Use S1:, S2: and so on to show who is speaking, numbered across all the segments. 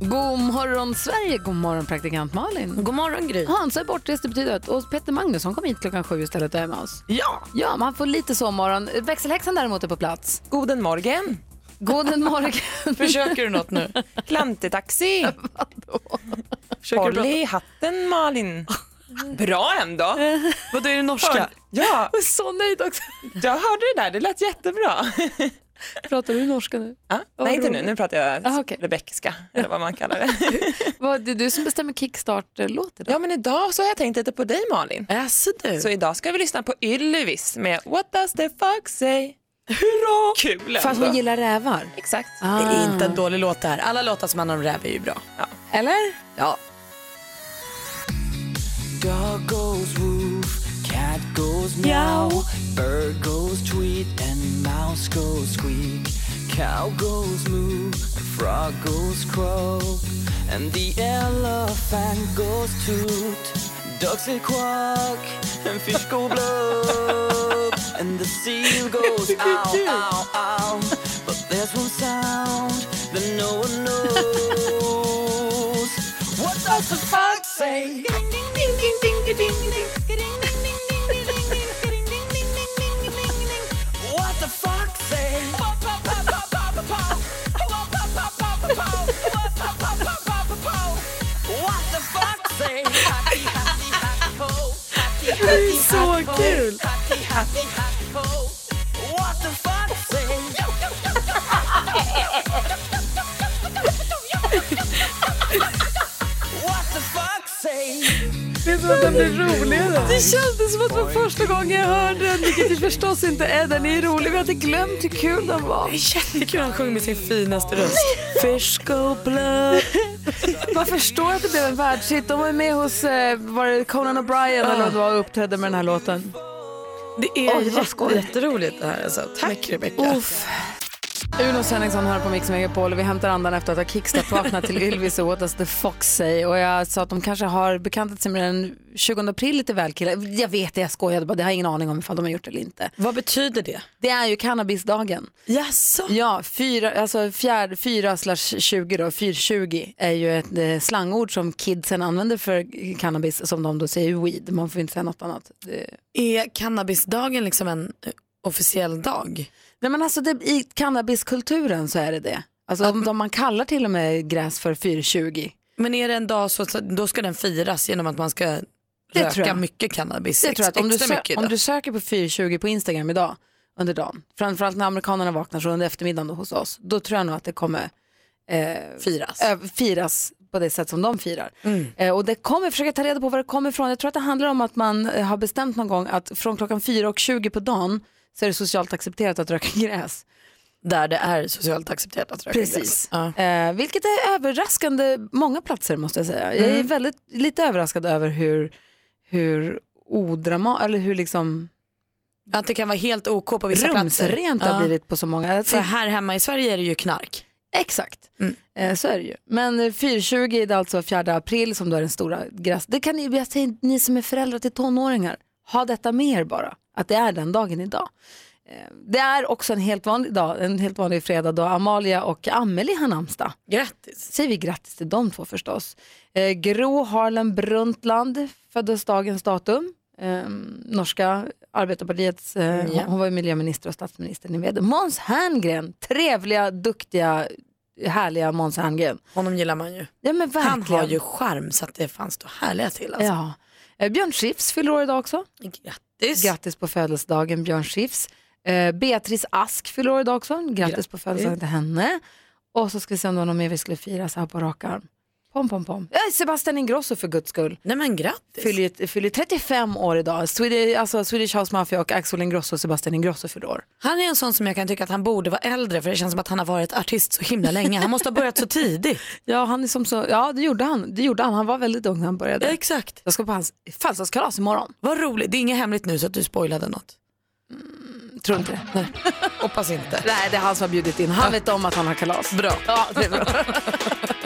S1: God morgon Sverige, god morgon praktikant Malin.
S2: God morgon Gry.
S1: Hansa är bortrest, det betyder att och Peter Magnusson kom hit klockan sju istället och är med oss.
S2: Ja,
S1: Ja, man får lite sovmorgon. Växelhäxan däremot är på plats.
S2: goden morgon.
S1: God morgon.
S2: Försöker du något nu? Klantetaxi. Håll i hatten Malin. Bra ändå.
S1: Vadå, är det norska?
S2: Ja,
S1: Jag är så nöjd också.
S2: jag hörde det där. Det lät jättebra.
S1: Pratar du norska nu?
S2: Ja,
S1: Vad
S2: nej, inte nu. Nu pratar jag
S1: Ah, okej.
S2: rebeckiska, eller vad man kallar det.
S1: Vad, det är du som bestämmer kickstart-låt idag.
S2: Ja, men idag så har jag tänkt lite på dig Malin.
S3: Jaså du?
S2: Så idag ska vi lyssna på Ylvis med What does the fuck say? Hurra! Kul
S1: För att hon
S2: ändå.
S1: gillar rävar.
S2: Exakt.
S3: Det är inte en dålig låt det här. Alla låtar som handlar om räv är ju bra.
S1: Eller?
S3: Ja.
S4: Cat goes meow, bird goes tweet, and mouse goes squeak. Cow goes moo, frog goes croak, and the elephant goes toot. Ducks say quack, and fish go blub, and the seal goes ow, ow, ow. But there's one sound that no one knows. What does the fox say? What
S1: Det kändes som att det var första gången jag hörde den, vilket ju förstås inte är. Den är rolig. Vi hade glömt hur kul den var.
S3: Jättekul han sjöng med sin finaste röst.
S1: Fish go blood. Man förstår att det blev en världshit. De var med hos eh, var det Conan O'Brien eller vad det var och uppträdde med den här låten.
S3: Det är
S1: Oj,
S3: jätteroligt det här. Alltså. Tack Rebecca.
S1: Uno Svenningsson här på Mix Megapol och vi hämtar andan efter att ha kickstart-vaknat till Ylvis och What does the Fox say? Och jag sa att de kanske har bekantat sig med den 20 april lite väl killar. Jag vet det, jag skojade bara. Det har jag ingen aning om ifall de har gjort det eller inte.
S3: Vad betyder det?
S1: Det är ju cannabisdagen.
S3: Jaså?
S1: Ja, fyra, alltså fjärde, fyra slash 20 då, 420 är ju ett eh, slangord som kidsen använder för cannabis som de då säger weed. Man får inte säga något annat. Det,
S3: Är cannabisdagen liksom en eh, officiell dag?
S1: Nej men alltså det, i cannabiskulturen så är det det. Alltså om, om man kallar till och med gräs för 420.
S3: Men är det en dag så, då ska den firas genom att man ska
S1: Det
S3: röka mycket cannabis?
S1: Det tror jag att om du, sö- om du söker på 420 på Instagram idag under dagen, framförallt när amerikanerna vaknar så under eftermiddagen hos oss, då tror jag nog att det kommer eh,
S3: firas.
S1: ö- firas på det sätt som de firar. Eh, och det kommer, försöka ta reda på var det kommer ifrån. Jag tror att det handlar om att man eh, har bestämt någon gång att från klockan 4 och 20 på dagen så är det socialt accepterat att röka gräs.
S3: Där det är socialt accepterat att röka
S1: Precis.
S3: gräs. Ja.
S1: Eh, vilket är överraskande många platser måste jag säga. Jag är väldigt lite överraskad över hur, hur odrama, eller hur liksom
S3: Att det kan vara helt OK på vissa platser.
S1: rumsrent har
S3: Ja.
S1: blivit på så många.
S3: För här hemma i Sverige är det ju knark.
S1: Exakt,
S3: Mm.
S1: eh, så är det ju. Men eh, 420 är det alltså 4 april som då är den stora gräs. Det kan ni, jag säger, ni som är föräldrar till tonåringar, ha detta med er bara, att det är den dagen idag. Eh, Det är också en helt vanlig dag, en helt vanlig fredag då Amalia och Amelie har namnsdag.
S3: Grattis.
S1: Säger vi grattis till de två förstås. Eh, Gro Harlem Brundtland föddes dagens datum. Eh, norska arbetarpartiets, eh,
S3: Ja.
S1: hon, var miljöminister och statsminister. Ni vet. Måns Herngren, trevliga, duktiga, härliga Måns Herngren.
S3: Honom gillar man ju.
S1: Ja men verkligen.
S3: Han har ju charm så att det fanns stå härliga till. Alltså.
S1: Ja. Eh, Björn Skifs fyller år idag också.
S3: Grattis.
S1: Grattis på födelsedagen Björn Skifs. Eh, Beatrice Ask fyller år idag också. Grattis på födelsedagen till henne. Och så ska vi se om det var någon mer vi skulle fira så här på rak arm. Pom, pom, pom. Ja, Sebastian Ingrosso för guds skull.
S3: Nej men grattis.
S1: Fyller, fyller 35 år idag. Swedish, alltså Swedish House Mafia och Axel Ingrosso och Sebastian Ingrosso fyller år.
S3: Han är en sån som jag kan tycka att han borde vara äldre för det känns som att han har varit artist så himla länge. Han måste ha börjat så tidigt.
S1: Ja, han är som så, ja det gjorde han. Det gjorde han. Han var väldigt ung när han började.
S3: Exakt.
S1: Jag ska på hans födelsedagskalas imorgon.
S3: Vad roligt. Det är inget hemligt nu så att du spoilade något.
S1: Tror inte det.
S3: Nej. Hoppas inte.
S1: Nej, det är han som har bjudit in. Han vet om att han har kalas.
S3: Bra.
S1: Ja, det är bra.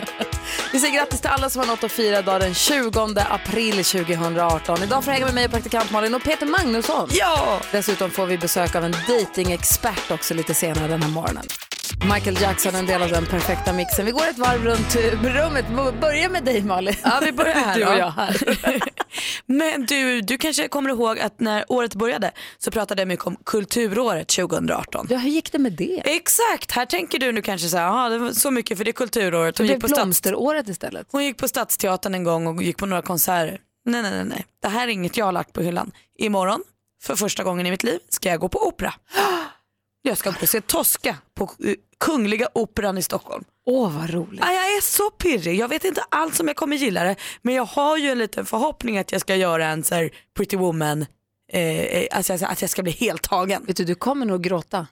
S1: Vi säger grattis till alla som har nått att fira idag den 20 april 2018. Idag får jag hänga med mig och praktikant Malin och Peter Magnusson.
S3: Ja!
S1: Dessutom får vi besök av en datingexpert också lite senare den här morgonen. Michael Jackson, en del av den perfekta mixen. Vi går ett varv runt rummet. Börja med dig Malin.
S3: Ja, vi börjar här
S1: Du och jag här.
S3: Men du, du kanske kommer ihåg att när året började så pratade jag mycket om kulturåret 2018.
S1: Ja, hur gick det med det?
S3: Exakt, här tänker du nu kanske så här, "Jaha, det var så mycket för det är kulturåret.
S1: Det
S3: Hon
S1: blev
S3: gick, på stats-
S1: blomsteråret istället.
S3: hon gick på Stadsteatern en gång och gick på några konserter. Nej, nej, nej, nej. Det här är inget jag har lagt på hyllan. Imorgon, för första gången i mitt liv, ska jag gå på opera. Jag ska gå och se Tosca på eh, Kungliga Operan i Stockholm.
S1: Åh, vad roligt.
S3: Ja, jag är så pirrig. Jag vet inte alls om jag kommer gilla det. Men jag har ju en liten förhoppning att jag ska göra en så pretty woman. Eh, eh, alltså, alltså, att jag ska bli helt tagen.
S1: Vet du, du kommer nog gråta.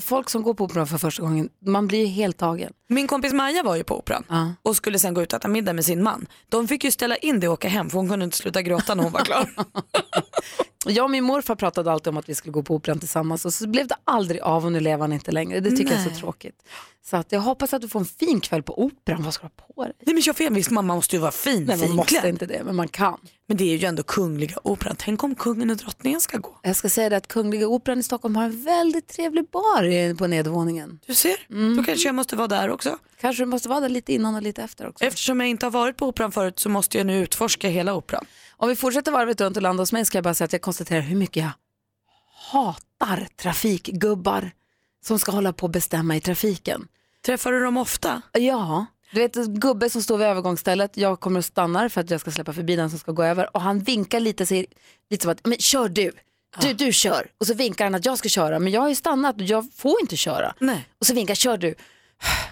S1: Folk som går på opera för första gången, man blir helt tagen.
S3: Min kompis Maja var ju på operan
S1: Ja.
S3: och skulle sen gå ut och äta middag med sin man. De fick ju ställa in det och åka hem för hon kunde inte sluta gråta när hon var klar.
S1: Jag och min morfar pratade alltid om att vi skulle gå på operan tillsammans och så blev det aldrig av och nu lever han inte längre. Det tycker jag är
S3: Nej.
S1: så tråkigt. Så att jag hoppas att du får en fin kväll på operan. Vad ska du ha på dig?
S3: Nej men jag vet visst man måste ju vara fin,
S1: Nej, man måste inte det, men man kan.
S3: Men det är ju ändå Kungliga Operan. Tänk om kungen och drottningen ska gå.
S1: Jag ska säga det att Kungliga Operan i Stockholm har en väldigt trevlig bar på nedervåningen.
S3: Du ser,
S1: Mm.
S3: då kanske jag måste vara där också.
S1: Kanske du måste vara där lite innan och lite efter också.
S3: Eftersom jag inte har varit på operan förut så måste jag nu utforska hela operan.
S1: Om vi fortsätter varvet runt och landa hos mig ska jag bara säga att jag konstaterar hur mycket jag hatar trafikgubbar som ska hålla på och bestämma i trafiken.
S3: Träffar du dem ofta?
S1: Ja, du vet en gubbe som står vid övergångsstället, jag kommer och stannar för att jag ska släppa förbi den som ska gå över och han vinkar lite säger lite som att, men kör du, du, du kör. Och så vinkar han att jag ska köra, men jag har ju stannat och jag får inte köra.
S3: Nej.
S1: Och så vinkar, kör du.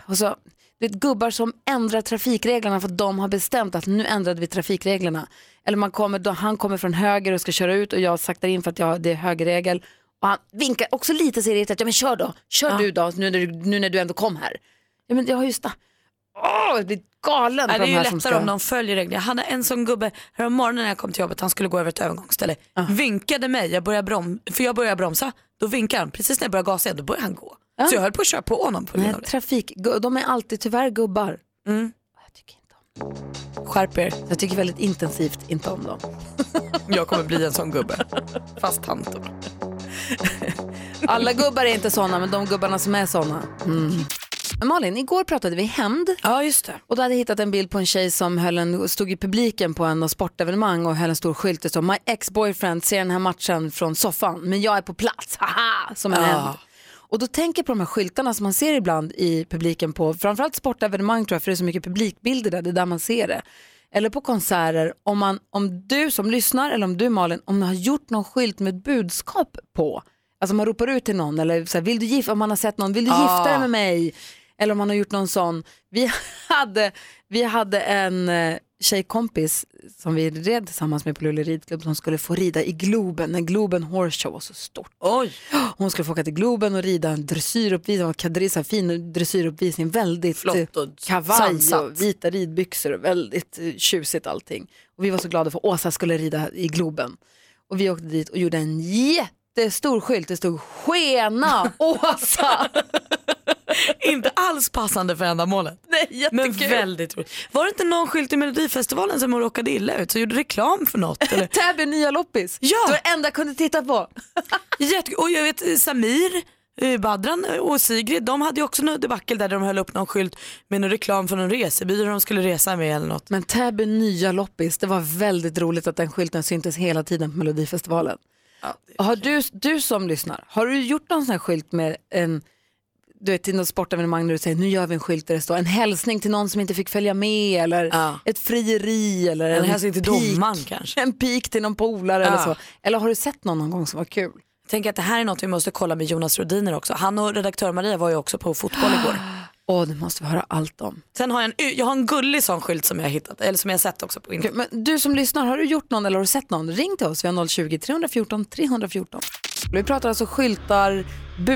S1: Och så, det är gubbar som ändrar trafikreglerna för att de har bestämt att nu ändrade vi trafikreglerna. Eller man kommer, då han kommer från höger och ska köra ut och jag saktar in för att jag, det är högerregel. Och han vinkar också lite så irriterat, ja men kör då, kör du då nu när du, nu när du ändå kom här. Ja men jag har ju Åh, jag blir galen på
S3: det är ju lättare
S1: ska...
S3: om de följer reglerna. Jag hade en sån gubbe här om morgonen när jag kom till jobbet, han skulle gå över ett övergångsställe. Vinkade mig, jag började brom för jag började bromsa. Då vinkar han, precis när jag började gasa igen, då började han gå. Så jag höll på att köra på honom på grund
S1: Nej,
S3: av det.
S1: trafik, de är alltid tyvärr gubbar.
S3: Mm.
S1: Jag tycker inte om
S3: Skärp er,
S1: Jag tycker väldigt intensivt inte om dem.
S3: jag kommer bli en sån gubbe. Fast tant då.
S1: Alla gubbar är inte sådana, men de gubbarna som är sådana. Mm. Men Malin, igår pratade vi hämnd
S3: Ja just det.
S1: och du hade hittat en bild på en tjej som höll en, stod i publiken på en sportevenemang och höll en stor skylt. Det stod My ex-boyfriend ser den här matchen från soffan, men jag är på plats, haha, som en
S3: Ja.
S1: hämnd. Och då tänker jag på de här skyltarna som man ser ibland i publiken på framförallt sportevenemang tror jag, för det är så mycket publikbilder där, det är där man ser det. Eller på konserter, om, man, om du som lyssnar eller om du Malin, om du har gjort någon skylt med ett budskap på, alltså man ropar ut till någon eller så här, vill du gifta, om man har sett någon, vill du gifta dig med mig? Eller om man har gjort någon sån. Vi hade, vi hade en eh, tjejkompis som vi red tillsammans med på Luleå ridklubb som skulle få rida i Globen, när Globen Horse Show var så stort.
S3: Oj.
S1: Hon skulle få åka till Globen och rida en dressyruppvisning, och kadri- så här fin dressyruppvisning, väldigt
S3: Flott och
S1: eh, kavaj och vita ridbyxor och väldigt eh, tjusigt allting. Och vi var så glada för Åsa skulle rida i Globen. Och vi åkte dit och gjorde en jättestor skylt, det stod Skena Åsa.
S3: Inte alls passande för ändamålet.
S1: Nej,
S3: Men väldigt roligt. Var det inte någon skylt i Melodifestivalen som råkade illa ut så gjorde reklam för något?
S1: Täby nya loppis.
S3: Ja.
S1: Det var det enda jag kunde titta på.
S3: Jättekul. Och jag vet Samir, eh, Badran och Sigrid de hade ju också något debacle där de höll upp någon skylt med någon reklam för någon resebyrå de skulle resa med eller något.
S1: Men Täby nya loppis, det var väldigt roligt att den skylten syntes hela tiden på Melodifestivalen. Har du, du som lyssnar, har du gjort någon sån här skylt med en, du vet till något sportevenemang när du säger nu gör vi en skylt där det står en hälsning till någon som inte fick följa med eller
S3: Ja.
S1: ett frieri eller
S3: En hälsning till domaren kanske.
S1: En pik till någon polare eller
S3: Ja.
S1: så. Eller har du sett någon någon gång som var kul?
S3: Tänker att det här är något vi måste kolla med Jonas Rodiner också. Han och redaktör Maria var ju också på fotboll igår.
S1: Åh, det måste vi höra allt om.
S3: Sen har jag en, jag har en gullig sån skylt som jag har hittat, eller som jag har sett också på internet.
S1: Men du som lyssnar, har du gjort någon eller har du sett någon? Ring till oss, vi har 020-314 314. Vi pratar alltså skyltar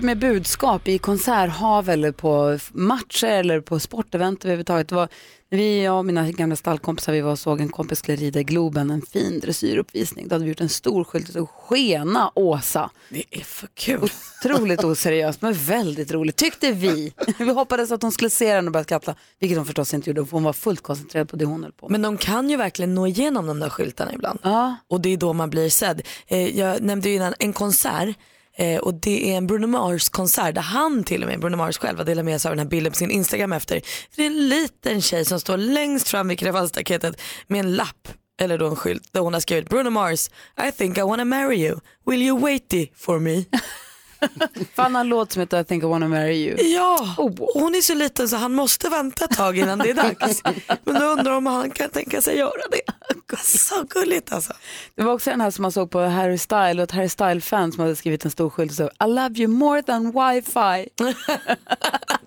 S1: med budskap i konserthav eller på matcher eller på sportevent överhuvudtaget. Det var vi, jag och mina gamla stallkompisar, vi var och såg en kompis skulle rida i Globen, en fin dressyruppvisning. Då hade vi gjort en stor skylt, så Skena Åsa.
S3: Det är för kul.
S1: Otroligt oseriöst men väldigt roligt tyckte vi. Vi hoppades att hon skulle se den och börja skratta, vilket hon förstås inte gjorde för hon var fullt koncentrerad på det hon höll på med.
S3: Men de kan ju verkligen nå igenom de där skyltarna ibland.
S1: Ja.
S3: Och det är då man blir sedd. Eh, jag nämnde ju innan en konsert eh, och det är en Bruno Mars konsert där han till och med, Bruno Mars själv, har delat med sig av den här bilden på sin Instagram efter. Det är en liten tjej som står längst fram vid kravallstaketet med en lapp eller då en skylt där hon har skrivit Bruno Mars, I think I wanna marry you, will you wait for me?
S1: Har en låt som heter I think I wanna marry you.
S3: Ja, och hon är så liten så han måste vänta ett tag innan det är dags. Men då undrar om han kan tänka sig göra det. Så gulligt alltså.
S1: Det var också den här som man såg på Harry Style och ett Harry Style-fan som hade skrivit en stor skylt och så I love you more than wifi.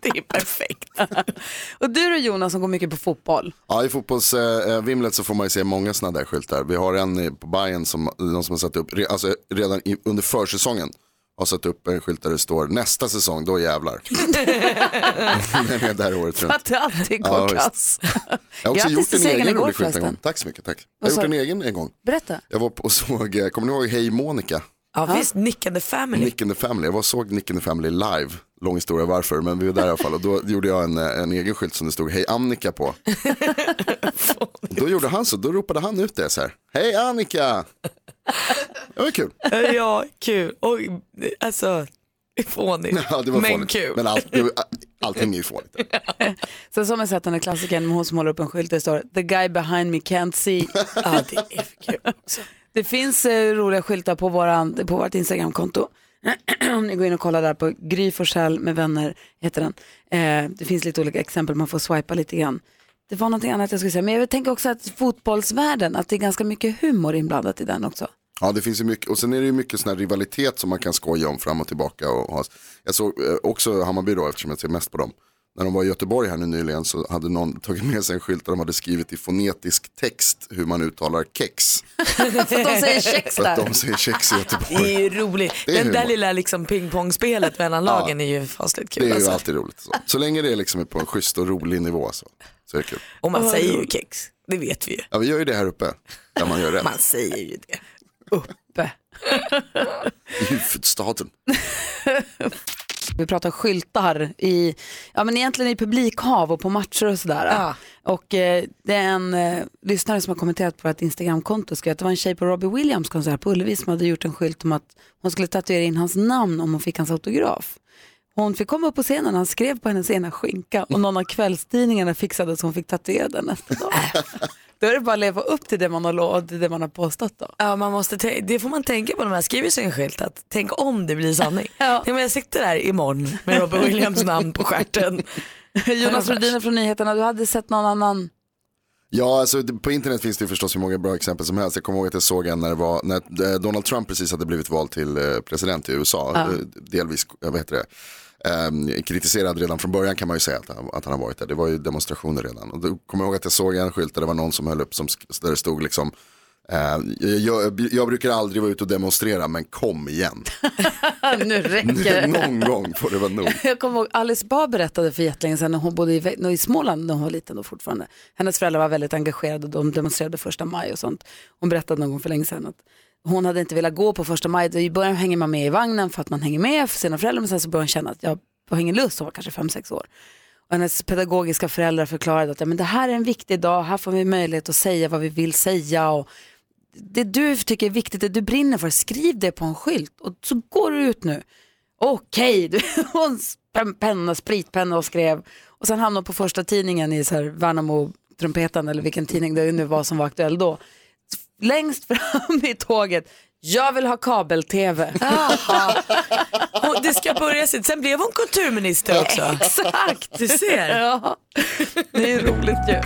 S3: Det är perfekt.
S1: och du då Jonas som går mycket på fotboll.
S5: Ja, i fotbollsvimlet så får man ju se många sådana där skyltar. Vi har en på Bayern som någon som har satt upp, alltså redan i, under försäsongen har satt upp en skylt där det står nästa säsong, då jävlar. Den är där året runt.
S1: Att det alltid går
S5: Ja,
S1: kass.
S5: Jag har också
S1: Grattis
S5: gjort en egen rolig skylt en gång. Tack så mycket, tack. Jag har gjort en egen en gång.
S1: Berätta.
S5: Jag var på och såg, eh, kommer ni ihåg Hej Monica?
S3: Ja, visst, Nick and the Family.
S5: Nick and the Family. Jag var såg Nick and the Family live. Lång historia varför, men vi var där i alla fall. Och då gjorde jag en, eh, en egen skylt som det stod Hej Annika på. då gjorde han så, då ropade han ut det så här. Hej Annika! Det var kul.
S3: Ja, kul. Och, alltså, fånigt.
S5: Ja, det var
S3: men
S5: fånigt.
S3: kul.
S5: Men var, allting är ju fånigt.
S1: Sen som jag sett den här klassikern med hon som håller upp en skylt där det står The guy behind me can't see.
S3: Ja, det är för kul.
S1: Det finns eh, roliga skyltar på, våran, på vårt Instagramkonto. Om ni går in och kollar där på Gry Forssell med vänner heter den. Eh, det finns lite olika exempel, man får swipa lite grann. Det var någonting annat jag skulle säga, men jag tänker också att fotbollsvärlden, att det är ganska mycket humor inblandat i den också.
S5: Ja, det finns ju mycket, och sen är det ju mycket sån här rivalitet som man kan skoja om fram och tillbaka. Och ha. Jag såg eh, också Hammarby då, eftersom jag ser mest på dem. När de var i Göteborg här nu nyligen så hade någon tagit med sig en skylt där de hade skrivit i fonetisk text hur man uttalar kex.
S1: För att de säger kex
S5: För att
S1: där.
S5: de säger kex i
S3: Det
S5: Göteborg.
S3: är ju roligt.
S5: Det är
S3: Den där
S5: humor.
S3: lilla liksom pingpongspelet mellan lagen är ju fasligt kul.
S5: Det är ju
S3: alltså.
S5: alltid roligt. Så, så länge det är liksom på en schysst och rolig nivå så, kul.
S3: Och man säger ju kex, det vet vi ju.
S5: Ja, vi gör ju det här uppe, där man gör rätt.
S3: Man säger ju det.
S1: Uppe.
S5: I huvudstaden.
S1: Vi pratar skyltar i, ja men egentligen i publikhav och på matcher och sådär.
S3: Ja.
S1: Och eh, det är en eh, lyssnare som har kommenterat på vårt Instagramkonto skrev att det var en tjej på Robbie Williams konsert på Ullevi som hade gjort en skylt om att hon skulle tatuera in hans namn om hon fick hans autograf. Hon fick komma upp på scenen, han skrev på hennes ena skinka och någon av kvällstidningarna fixade så hon fick tatuera den nästa dag. Då är det bara att leva upp till det man har lovat, till det man har påstått då.
S3: Ja, man måste det får man tänka på när man skriver sin skylt, att tänk om det blir sanning.
S1: Ja.
S3: Jag sitter där imorgon med Robert Williams namn på stjärten.
S1: Jonas Rhodiner från nyheterna, du hade sett någon annan
S5: Ja, alltså på internet finns det ju förstås hur många bra exempel som helst. Jag kommer ihåg att jag såg en när, det var, när eh, Donald Trump precis hade blivit vald till eh, president i USA.
S1: Ja.
S5: Eh, Delvis, jag vet det, eh, kritiserad redan från början kan man ju säga att han, att han har varit där. Det var ju demonstrationer redan. Och då kommer jag ihåg att jag såg en skylt där det var någon som höll upp som, där det stod liksom eh, jag, jag brukar aldrig vara ute och demonstrera men kom igen.
S1: nu räcker det.
S5: Någon gång får det vara nog.
S1: Jag kommer ihåg Alice Bah berättade för jättelänge sedan när hon bodde i, i Småland när hon var liten då fortfarande. Hennes föräldrar var väldigt engagerade och de demonstrerade första maj och sånt. Hon berättade någon gång för länge sedan att hon hade inte velat gå på första maj. I början hänger man med i vagnen för att man hänger med för sina föräldrar men sen så började hon känna att jag har ingen lust, hon var kanske fem sex år. Och hennes pedagogiska föräldrar förklarade att ja, men det här är en viktig dag, här får vi möjlighet att säga vad vi vill säga. Och det du tycker är viktigt, det du brinner för, skriv det på en skylt och så går du ut nu. Okej, okay. hon penna, spritpenna och skrev. Och sen hamnade hon på första tidningen i så här Värnamo Trumpeten eller vilken tidning det nu var som var aktuell då. Längst fram i tåget, jag vill ha kabel-tv.
S3: Det ska börja sitt, sen blev hon kulturminister också.
S1: Exakt.
S3: Du ser.
S1: Ja, det är roligt ju.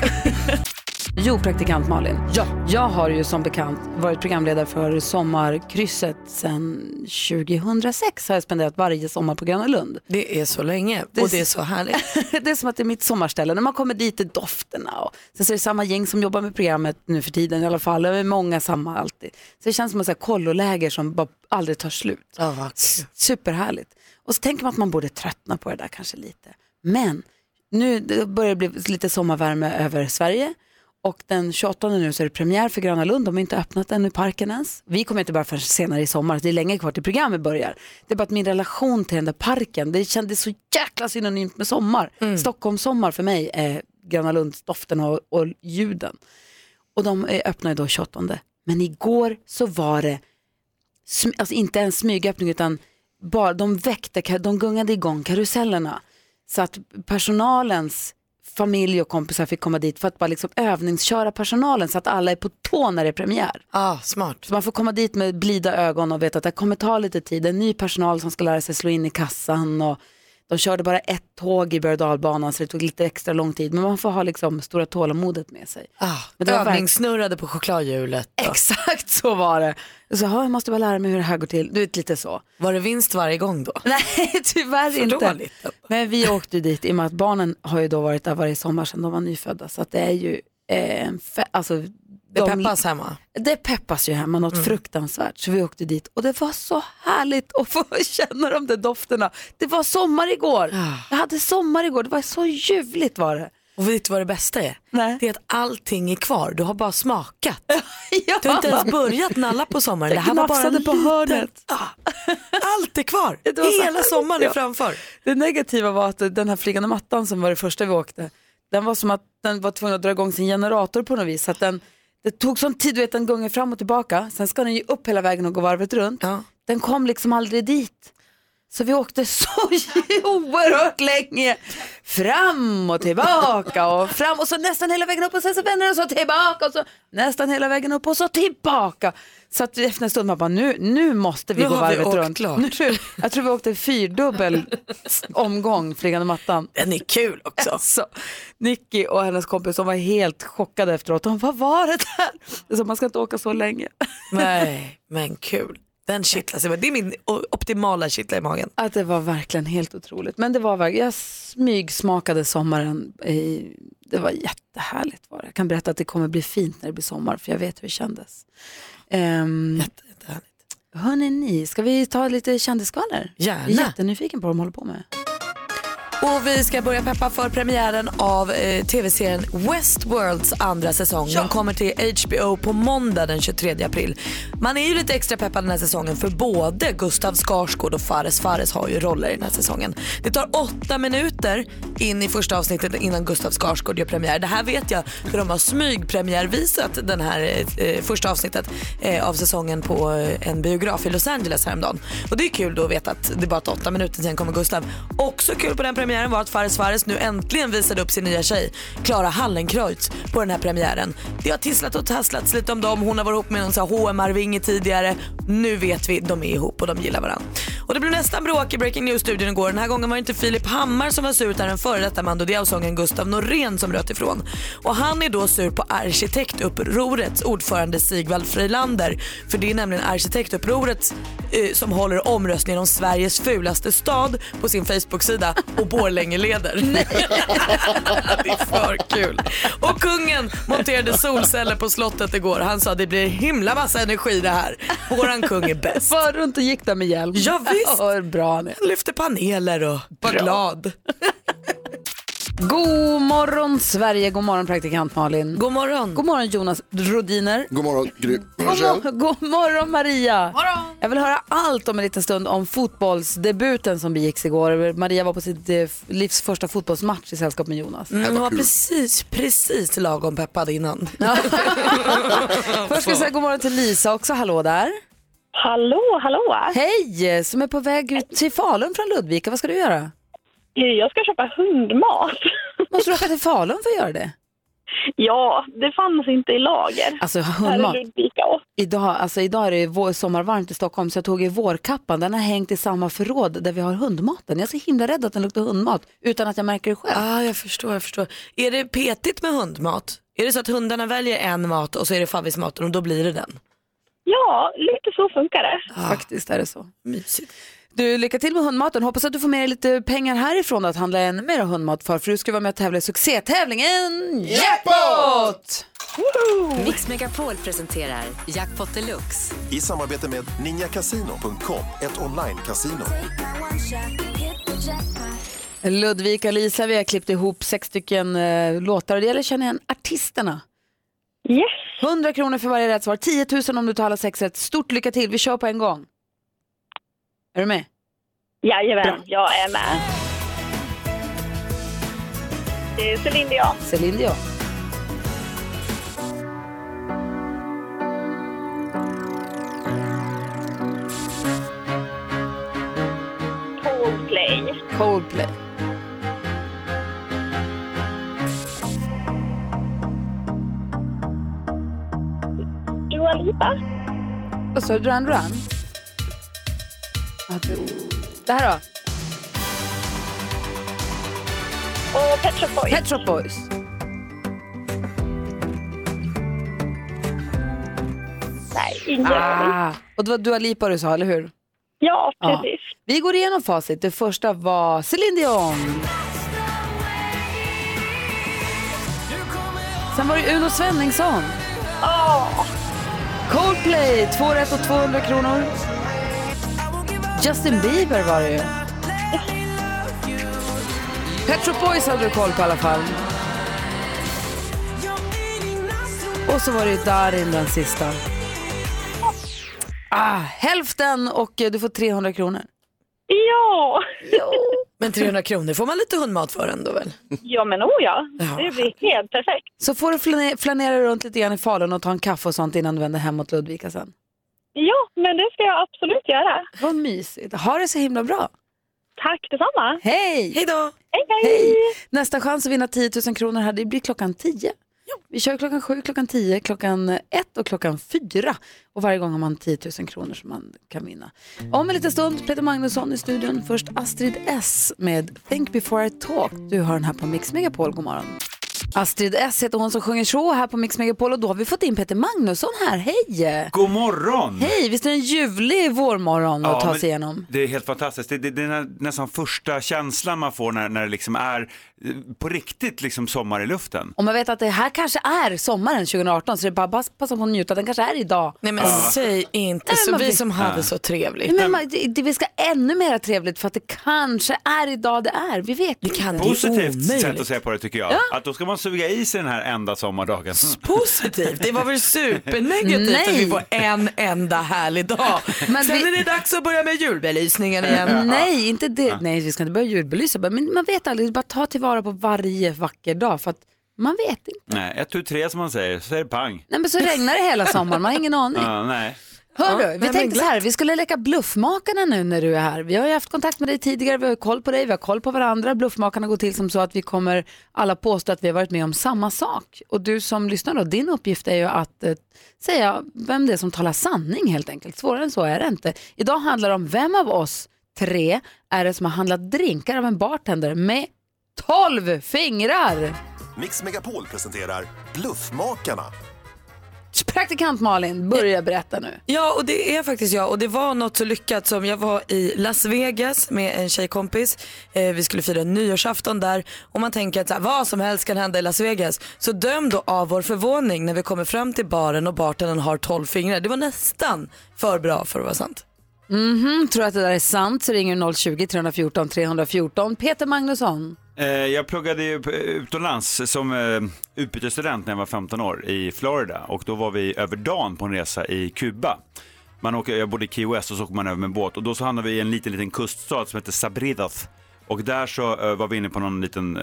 S1: Jo, praktikant Malin. Ja. Jag har ju som bekant varit programledare för Sommarkrysset sedan 2006. Har jag spenderat varje sommar på Gröna Lund.
S3: Det är så länge och det är så härligt.
S1: det är som att det är mitt sommarställe. När man kommer dit är dofterna och sen så är det samma gäng som jobbar med programmet nu för tiden i alla fall. Det är många samma alltid. Så det känns som ett kolloläger som bara aldrig tar slut. S- Superhärligt. Och så tänker man att man borde tröttna på det där kanske lite. Men nu det börjar det bli lite sommarvärme över Sverige. Och den 28 nu så är det premiär för Gröna Lund. De har inte öppnat ännu parken ens. Vi kommer inte bara förrän senare i sommar. Det är länge kvar till programmet börjar. Det är bara att min relation till den där parken, det kändes så jäkla synonymt med sommar. Stockholms sommar för mig är Gröna Lunds-doften och, och ljuden. Och de är öppnade då 28. Men igår så var det, alltså inte en smygöppning utan bara, de väckte, de gungade igång karusellerna. Så att personalens familj och kompisar fick komma dit för att bara liksom övningsköra personalen så att alla är på tå när det är premiär.
S3: Ah, smart.
S1: Så man får komma dit med blida ögon och veta att det kommer ta lite tid. En ny personal som ska lära sig slå in i kassan och de körde bara ett tåg i berg dalbanan så det tog lite extra lång tid. Men man får ha liksom stora tålamodet med sig.
S3: Ah,
S1: Men det
S3: övningssnurrade på chokladhjulet. då.
S1: Exakt så var det. Så "Ja, jag måste bara lära mig hur det här går till. Du vet lite så.
S3: Var det vinst varje gång då?
S1: Nej, tyvärr inte.
S3: dåligt.
S1: Men vi åkte dit i och med att barnen har ju då varit där varje sommar sedan de var nyfödda. Så att det är ju eh, alltså,
S3: Det
S1: de-
S3: peppas hemma.
S1: Det peppas ju hemma något fruktansvärt. Så vi åkte dit och det var så härligt att få känna de där dofterna. Det var sommar igår. Jag hade sommar igår. Det var så ljuvligt var det.
S3: Och vet du vad det bästa är?
S1: Nej.
S3: Det är att allting är kvar. Du har bara smakat.
S1: Ja.
S3: Du har inte ens börjat nalla på sommaren. Det här var bara en
S1: på hörnet.
S3: Ah, allt är kvar. Hela sommaren är framför.
S1: Det negativa var att den här flygande mattan som var det första vi åkte, den var som att den var tvungen att dra igång sin generator på något vis. Så att den, det tog sån tid, du vet den gånger fram och tillbaka, sen ska den ju upp hela vägen och gå varvet runt.
S3: Ja.
S1: Den kom liksom aldrig dit. Så vi åkte så oerhört länge. Fram och tillbaka och fram och så nästan hela vägen upp och sen så vänder den så tillbaka och så nästan hela vägen upp och så tillbaka. Så att efter en stund man bara nu, nu måste vi
S3: Nu
S1: gå
S3: vi
S1: varvet
S3: åkt
S1: runt.
S3: klart.
S1: Nu, jag tror vi åkte fyrdubbel omgång flygande mattan.
S3: Den är kul också.
S1: Alltså, Nicky och hennes kompis de var helt chockade efteråt. De vad var det där? Så, man ska inte åka så länge.
S3: Nej, men kul. Den kittlas. Det är min optimala kittla i magen.
S1: Att det var verkligen helt otroligt. Men det var verkligen, jag smygsmakade sommaren. I, det var jättehärligt var det. Jag kan berätta att det kommer bli fint när det blir sommar för jag vet hur det kändes. Um,
S3: Jätte, jättehärligt.
S1: hörni ni, ska vi ta lite kändisskvaller?
S3: Gärna.
S1: Jag är jättenyfiken på vad de håller på med.
S3: Och vi ska börja peppa för premiären av eh, tv-serien Westworlds andra säsong. Den kommer till HBO på måndag den 23 april. Man är ju lite extra peppad den här säsongen för både Gustav Skarsgård och Fares Fares har ju roller i den här säsongen. Det tar åtta minuter in i första avsnittet innan Gustav Skarsgård gör premiär. Det här vet jag för de har smygpremiärvisat den här eh, första avsnittet eh, av säsongen på eh, en biograf i Los Angeles häromdagen. Och det är kul då att veta att det bara tar åtta minuter sen kommer Gustav. Också kul på den premiären Premiären var att Fares Fares nu äntligen visade upp sin nya tjej Klara Hallenkreutz på den här premiären. Det har tisslat och tasslats lite om dem. Hon har varit ihop med någon HMR-vinge H&M-arvinge tidigare. Nu vet vi, de är ihop och de gillar varandra. Och det blev nästan bråk i Breaking News-studion igår. Den här gången var det inte Filip Hammar som var sur utan den före detta Mando Diao-sången Gustav Norén som röt ifrån. Och han är då sur på arkitektupprorets ordförande Sigvald Freilander. För det är nämligen arkitektupproret eh, som håller omröstningen om Sveriges fulaste stad på sin Facebook-sida och Borlänge leder. det är för kul. Och kungen monterade solceller på slottet igår. Han sa det blir himla massa energi det här. Våran kung är bäst.
S1: Var runt och gick där med hjälp.
S3: Ja, visst.
S1: Ja, bra han
S3: lyfte paneler och var glad.
S1: God morgon Sverige, god morgon praktikant Malin.
S3: God morgon.
S1: God morgon Jonas Rodiner.
S5: God morgon Gry.
S1: God, mor- god morgon Maria. Jag vill höra allt om en liten stund om fotbollsdebuten som begicks igår. Maria var på sitt eh, livs första fotbollsmatch i sällskap med Jonas.
S3: Mm, hon var precis, precis lagom peppad innan.
S1: Först ska jag säga god morgon till Lisa också, hallå där.
S6: Hallå, hallå!
S1: Hej, som är på väg ut till Falun från Ludvika. Vad ska du göra?
S6: Jag ska köpa hundmat.
S1: Måste du åka till Falun för att göra det?
S6: Ja, det fanns inte i lager.
S1: Alltså hundmat. Idag, alltså idag är det vår, sommarvarmt i Stockholm så jag tog i vårkappan. Den har hängt i samma förråd där vi har hundmaten. Jag är så himla rädd att den luktar hundmat utan att jag märker det själv.
S3: Ah, jag förstår, jag förstår. Är det petigt med hundmat? Är det så att hundarna väljer en mat och så är det favvismaten och då blir det den?
S6: Ja, lite så funkar det.
S1: Faktiskt är det så.
S3: Mysigt.
S1: Du, lycka till med hundmaten. Hoppas att du får med dig lite pengar härifrån att handla ännu mer hundmat för. För du ska vara med och tävla i succétävlingen Jackpot!
S7: Mix Megapol presenterar Jackpot Deluxe.
S8: I samarbete med ninjakasino.com, ett online-casino.
S1: Ludvika och Lisa, vi har klippt ihop sex stycken eh, låtar och det gäller att känna igen artisterna.
S6: Yes.
S1: 100 kronor för varje rätt svar, 10 000 om du talar sex rätt. Stort lycka till, vi kör på en gång. Är du med?
S6: Jajamän, jag är med. Det är Céline Dion.
S1: Céline Dion.
S6: Coldplay.
S1: Coldplay.
S6: Dua Lipa.
S1: Vad sa du, Duran Duran? Ja, Det här då?
S6: Och Pet Shop Boys.
S1: Pet Shop Boys.
S6: Nej, ingen.
S1: Ah. Och det var Dua Lipa du sa, eller hur?
S6: Ja,
S1: Ja.
S6: precis.
S1: Vi går igenom facit. Det första var Céline Dion. Sen var det Uno Svenningsson.
S6: Åh,
S1: Coldplay, två rätt och 200 kronor. Justin Bieber var det ju. Pet Shop Boys hade du koll på i alla fall. Och så var det ju Darin den sista. Ah, hälften och du får 300 kronor.
S6: ja.
S3: Men 300 kronor får man lite hundmat för ändå väl?
S6: Ja, men oh ja. Det blir helt perfekt.
S1: Så får du flane- flanera runt lite grann i Falun och ta en kaffe och sånt innan du vänder hem mot Ludvika sen.
S6: Ja, men det ska jag absolut göra.
S1: Vad mysigt. Ha det så himla bra.
S6: Tack detsamma.
S1: Hej!
S3: Hej då!
S6: Hej, hej.
S1: Hej! Nästa chans att vinna 10 000 kronor här, det blir klockan 10. Vi kör klockan 7, klockan 10, klockan 1 och klockan 4. Och varje gång har man 10 000 kronor som man kan vinna. Om en liten stund, Peter Magnusson i studion. Först Astrid S med Think before I talk. Du har den här på Mix Megapol. God morgon. Astrid S heter hon som sjunger så här på Mix Megapol och då har vi fått in Peter Magnusson här. Hej!
S9: God morgon!
S1: Hej, visst är det en ljuvlig vårmorgon att
S9: Ja,
S1: ta
S9: men
S1: sig igenom?
S9: Det är helt fantastiskt. Det, det, det är nä- nästan första känslan man får när, när det liksom är på riktigt liksom sommar i luften.
S1: Och man vet att det här kanske är sommaren 2018 så det är bara att passa på att njuta. Den kanske är idag.
S3: Nej men säg inte
S1: Nej,
S3: så,
S1: man
S3: vi som hade så trevligt.
S1: Nej, men man, det, det, vi ska ännu mer trevligt för att det kanske är idag det är. Vi vet
S3: Det kan det
S9: Positivt
S3: omöjligt.
S9: sätt att se på det tycker jag. Att då ska man suga i sig den här enda sommardagen.
S3: Positivt, det var väl supernegativt
S1: Nej.
S3: att vi får en enda härlig dag.
S1: Men
S3: Sen
S1: vi-
S3: är det dags att börja med julbelysningen igen.
S1: Nej, inte det. Nej, vi ska inte börja julbelysa. Men man vet aldrig, bara ta tillvara på varje vacker dag för att man vet inte.
S9: Nej, ett, tu, tre som man säger, så är det pang.
S1: Nej, men så regnar det hela sommaren, man har ingen aning.
S9: Ja, nej.
S1: Hör
S3: Ja,
S1: du, vi tänkte så här, vi skulle leka bluffmakarna nu när du är här. Vi har ju haft kontakt med dig tidigare, vi har koll på dig, vi har koll på varandra. Bluffmakarna går till som så att vi kommer alla påstå att vi har varit med om samma sak. Och du som lyssnar då, din uppgift är ju att eh, säga vem det är som talar sanning helt enkelt. Svårare än så är det inte. Idag handlar det om vem av oss tre är det som har handlat drinkar av en bartender med 12 fingrar.
S8: Mix Megapol presenterar Bluffmakarna.
S1: Praktikant Malin, börja berätta nu.
S3: Ja, och det är faktiskt jag. Och det var något så lyckat som jag var i Las Vegas med en tjejkompis. Eh, vi skulle fira nyårsafton där. Och man tänker att så här, vad som helst kan hända i Las Vegas. Så döm då av vår förvåning när vi kommer fram till baren och bartendern har 12 fingrar. Det var nästan för bra för att vara sant.
S1: Mhm, tror att det där är sant så ringer du 020-314 314. Peter Magnusson.
S9: Eh, jag pluggade eh, utomlands som eh, utbytesstudent när jag var 15 år i Florida och då var vi över dagen på en resa i Kuba. Man åker, jag bodde i Key West och så åker man över med båt och då så hamnade vi i en liten, liten kuststad som heter Sabridas. Och där så var vi inne på någon liten,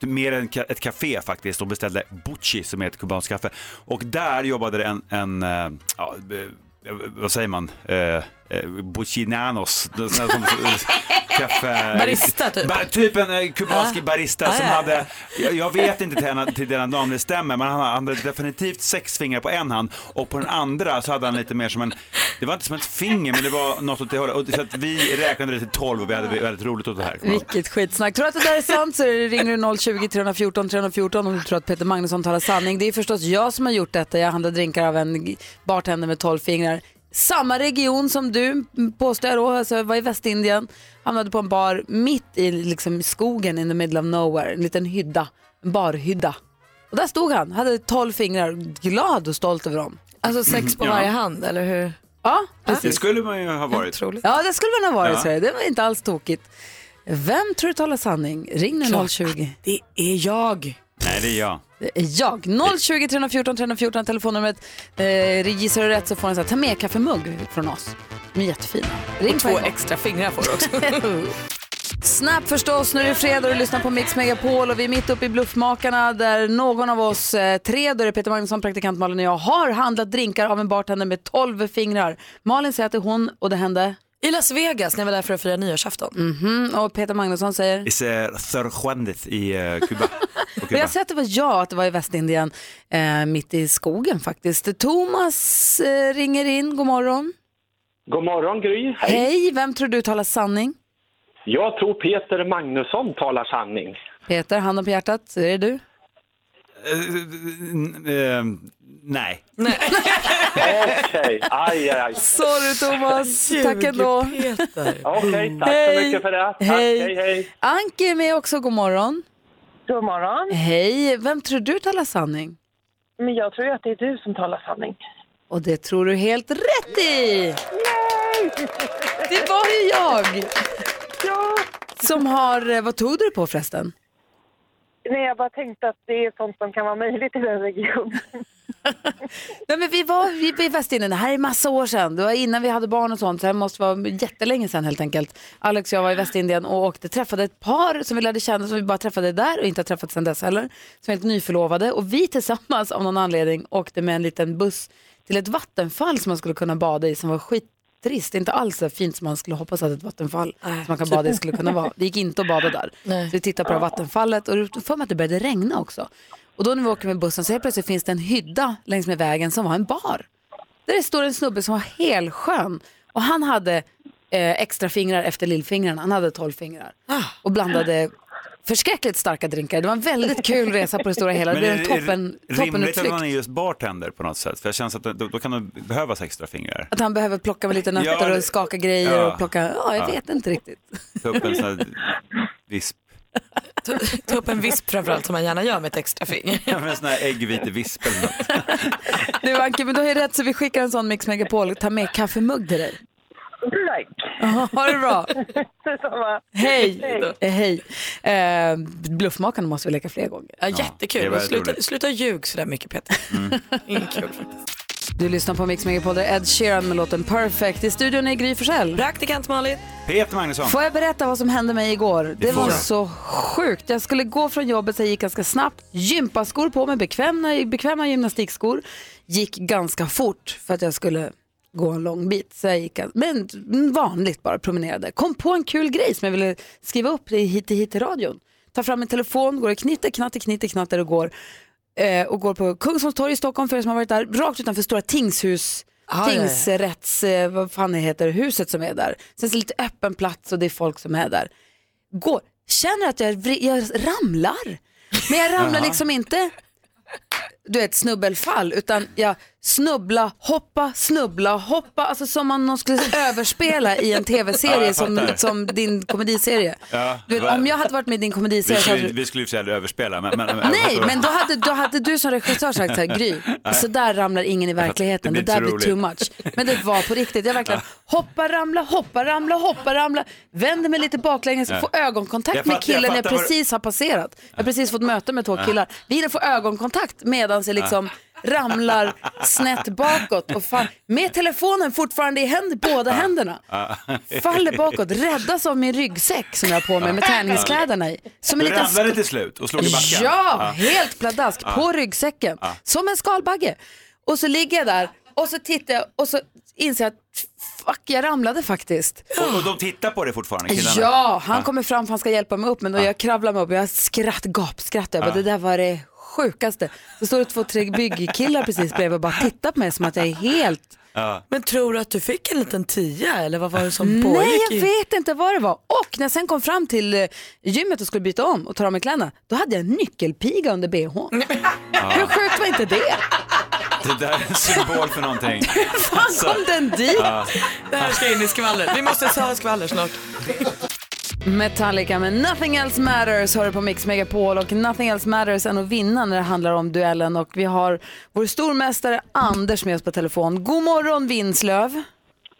S9: mer än ett café faktiskt och beställde Bucci som är ett kubanskt kaffe. Och där jobbade det en, en ja, vad säger man, eh, buchinanos, är såna som, kaffe...
S3: Barista, typ.
S9: Ba, typ en eh, kubansk
S3: Ah.
S9: barista
S3: Ah,
S9: som
S3: ja,
S9: hade, jag, jag vet inte till, henne, till den namn det stämmer, men han hade definitivt sex fingrar på en hand och på den andra så hade han lite mer som en, det var inte som ett finger men det var något åt det hållet. Och Så att vi räknade det till 12 och vi hade väldigt roligt åt det här.
S1: Vilket skitsnack. Tror du att det där är sant så ringer du 020 314 314 om du tror att Peter Magnusson talar sanning. Det är förstås jag som har gjort detta. Jag handlade drinkar av en bartender med 12 fingrar. Samma region som du påstår jag då, alltså var i Västindien, hamnade på en bar mitt i liksom, skogen in the middle of nowhere, en liten hydda, en barhydda. Och där stod han, hade 12 fingrar, glad och stolt över dem.
S3: Alltså sex på
S9: Ja.
S3: varje hand, eller hur?
S1: Ja,
S9: Det
S1: precis.
S9: skulle man ju ha varit.
S1: Ja, det skulle man ha varit.
S9: Ja.
S1: Det var inte alls tokigt. Vem tror du talar sanning? Ring nu
S3: Klart
S1: 020.
S3: Det är jag.
S9: Nej, det är jag.
S1: Det är jag. 020 314 314 telefonnumret. Eh, gissar du rätt så får du en sån här ta med kaffemugg från oss. De är jättefina. Ring
S3: Och två extra fingrar får du också.
S1: Snap förstås, nu är det fredag och du lyssnar på Mix Megapol och vi är mitt uppe i Bluffmakarna där någon av oss eh, tre, då är det Peter Magnusson, praktikant Malin och jag, har handlat drinkar av en bartender med 12 fingrar. Malin säger att det är hon och det hände?
S3: I Las Vegas när jag var där för att fira nyårsafton.
S1: Mhm, och Peter Magnusson säger?
S9: I Sir Juanes i eh, Kuba.
S1: Jag säger att det var jag, att det var i Västindien, eh, mitt i skogen faktiskt. Thomas eh, ringer in, god morgon.
S10: God morgon Gry. Hej.
S1: Hej, vem tror du talar sanning?
S10: Jag tror Peter Magnusson talar sanning.
S1: Peter, hand på hjärtat, är det du?
S9: Eh, eh, nej.
S10: Okej, aj, aj, aj.
S1: Sorry Thomas, tack ändå.
S10: Okej, tack
S1: Hej.
S10: så mycket för det. Tack,
S1: Hej.
S10: hej, hej.
S1: Anki är med också, god morgon.
S6: God morgon.
S1: Hej, vem tror du talar sanning?
S6: Men jag tror ju att det är du som talar sanning.
S1: Och det tror du helt rätt i! Det var ju jag!
S6: Ja.
S1: Som har, eh, vad tog du det på förresten?
S6: Nej, jag bara tänkte att det är sånt som kan vara möjligt i den regionen.
S1: Nej, men vi var vi var i Västindien, det här är massa år sedan. Det var innan vi hade barn och sånt, så det måste vara jättelänge sedan helt enkelt. Alex och jag var i Västindien och åkte, träffade ett par som vi lärde känna, som vi bara träffade där och inte har träffat sedan dess heller. Som var helt nyförlovade och vi tillsammans av någon anledning åkte med en liten buss till ett vattenfall som man skulle kunna bada i som var skittrist. Inte alls så fint som man skulle hoppas att ett vattenfall som man kan bada i skulle kunna vara. Det gick inte att bada där. Så vi tittade på det här vattenfallet och då för mig att det började regna också. Och då när vi åker med bussen så helt plötsligt finns det en hydda längs med vägen som var en bar. Där det står en snubbe som var helskön och han hade eh, extra fingrar efter lillfingrarna. Han hade tolv fingrar och blandade förskräckligt starka drinkar. Det var en väldigt kul resa på det stora hela. Det blev en toppen,
S9: det rimligt att man är just bartender på något sätt? För jag känns att då, då kan det behövas extra fingrar.
S1: Att han behöver plocka med lite nötter
S9: Ja,
S1: och skaka grejer
S9: ja.
S1: och plocka, ja jag
S9: Ja.
S1: vet inte riktigt.
S9: Ta upp en sån här visp.
S3: Ta, ta upp en visp framförallt som man gärna gör med ett extra finger.
S9: Ja, men en sån här äggvitevisp eller något.
S1: Du Anke, men du har ju rätt så vi skickar en sån Mix Megapol, ta med kaffemugg till dig. Ja, Ha det bra.
S6: Detsamma.
S1: Hej. Eh, Hej. Eh, bluffmakarna måste vi leka fler gånger.
S3: Ja,
S9: det
S3: jättekul. sluta, sluta ljug sådär mycket Peter. Inget kul faktiskt.
S1: Du lyssnar på Mix Megapol, där Ed Sheeran med låten Perfect. I studion är Gry Forssell.
S3: Praktikant Malin.
S9: Peter Magnusson.
S1: Får jag berätta vad som hände mig igår? Det
S9: får
S1: var så sjukt. Jag skulle gå från jobbet så jag gick ganska snabbt. Gympaskor på mig, bekväma, bekväma gymnastikskor. Gick ganska fort för att jag skulle gå en lång bit. Så jag gick, men vanligt bara promenerade. Kom på en kul grej som jag ville skriva upp i hit hit till radion. Tar fram min telefon, går och knitter, knatter, knitter, knatter och går. Eh, och går på Kungsholms torg i Stockholm för er som har varit där. Rakt utanför stora tingshus.
S3: Ah,
S1: tingsrätts, eh, vad fan det heter, huset som är där. Sen är det lite öppen plats och det är folk som är där. Går, känner att jag, jag ramlar. Men jag ramlar liksom inte, du vet snubbelfall, utan jag snubbla, hoppa, snubbla, hoppa. Alltså som om någon skulle överspela i en
S9: Ja,
S1: tv-serie
S9: jag
S1: som, som din komediserie.
S9: Ja,
S1: Du vet, om jag hade varit med i din
S9: vi
S1: komediserie så
S9: skulle,
S1: hade
S9: vi skulle ju sig överspela. Men, men,
S1: Nej, men då hade, då hade du som regissör sagt så här, Gry, så där ramlar ingen i verkligheten, det,
S9: Det
S1: där blir too much. Men det var på riktigt, jag verkligen hoppa, ramla, hoppa, ramla, hoppa, ramla, vänder mig lite baklänges,
S9: Ja.
S1: får ögonkontakt
S9: Jag
S1: med
S9: jag
S1: killen jag,
S9: du-
S1: precis har passerat. Jag har precis fått möte med två
S9: Ja.
S1: killar. Vi hinner få ögonkontakt medan jag liksom ramlar snett bakåt och fan, med telefonen fortfarande i händ, båda händerna. Faller bakåt, räddas av min ryggsäck som jag har på mig med träningskläderna i. Som en
S9: du
S1: liten
S9: ramlade till slut och slog i backen?
S1: Ja, helt pladask på ryggsäcken. Som en skalbagge. Och så ligger jag där och så tittar jag och så inser jag att fuck, jag ramlade faktiskt.
S9: Och, och de tittar på det fortfarande, killarna?
S1: Ja, han kommer fram för han ska hjälpa mig upp men då jag kravlar mig upp, jag skratt, gapskrattar. Jag bara. Det där var det sjukaste. Så står det två, tre byggkillar precis bredvid och bara tittar på mig som att jag är helt
S9: Ja.
S3: Men tror du att du fick en liten tia eller vad var det som
S1: Nej,
S3: pågick?
S1: jag
S3: i-
S1: vet inte vad det var. Och när jag sen kom fram till eh, gymmet och skulle byta om och ta av mig kläderna, då hade jag en nyckelpiga under bhn. Hur sjukt var inte det?
S9: Det där är en symbol för någonting.
S1: fan kom den dit?
S9: Ja.
S3: Det här ska in i skvaller. Vi måste ta skvaller snart.
S1: Metallica med Nothing Else Matters har du på Mix Megapol och Nothing Else Matters än att vinna när det handlar om duellen och vi har vår stormästare Anders med oss på telefon. God morgon Vinslöv!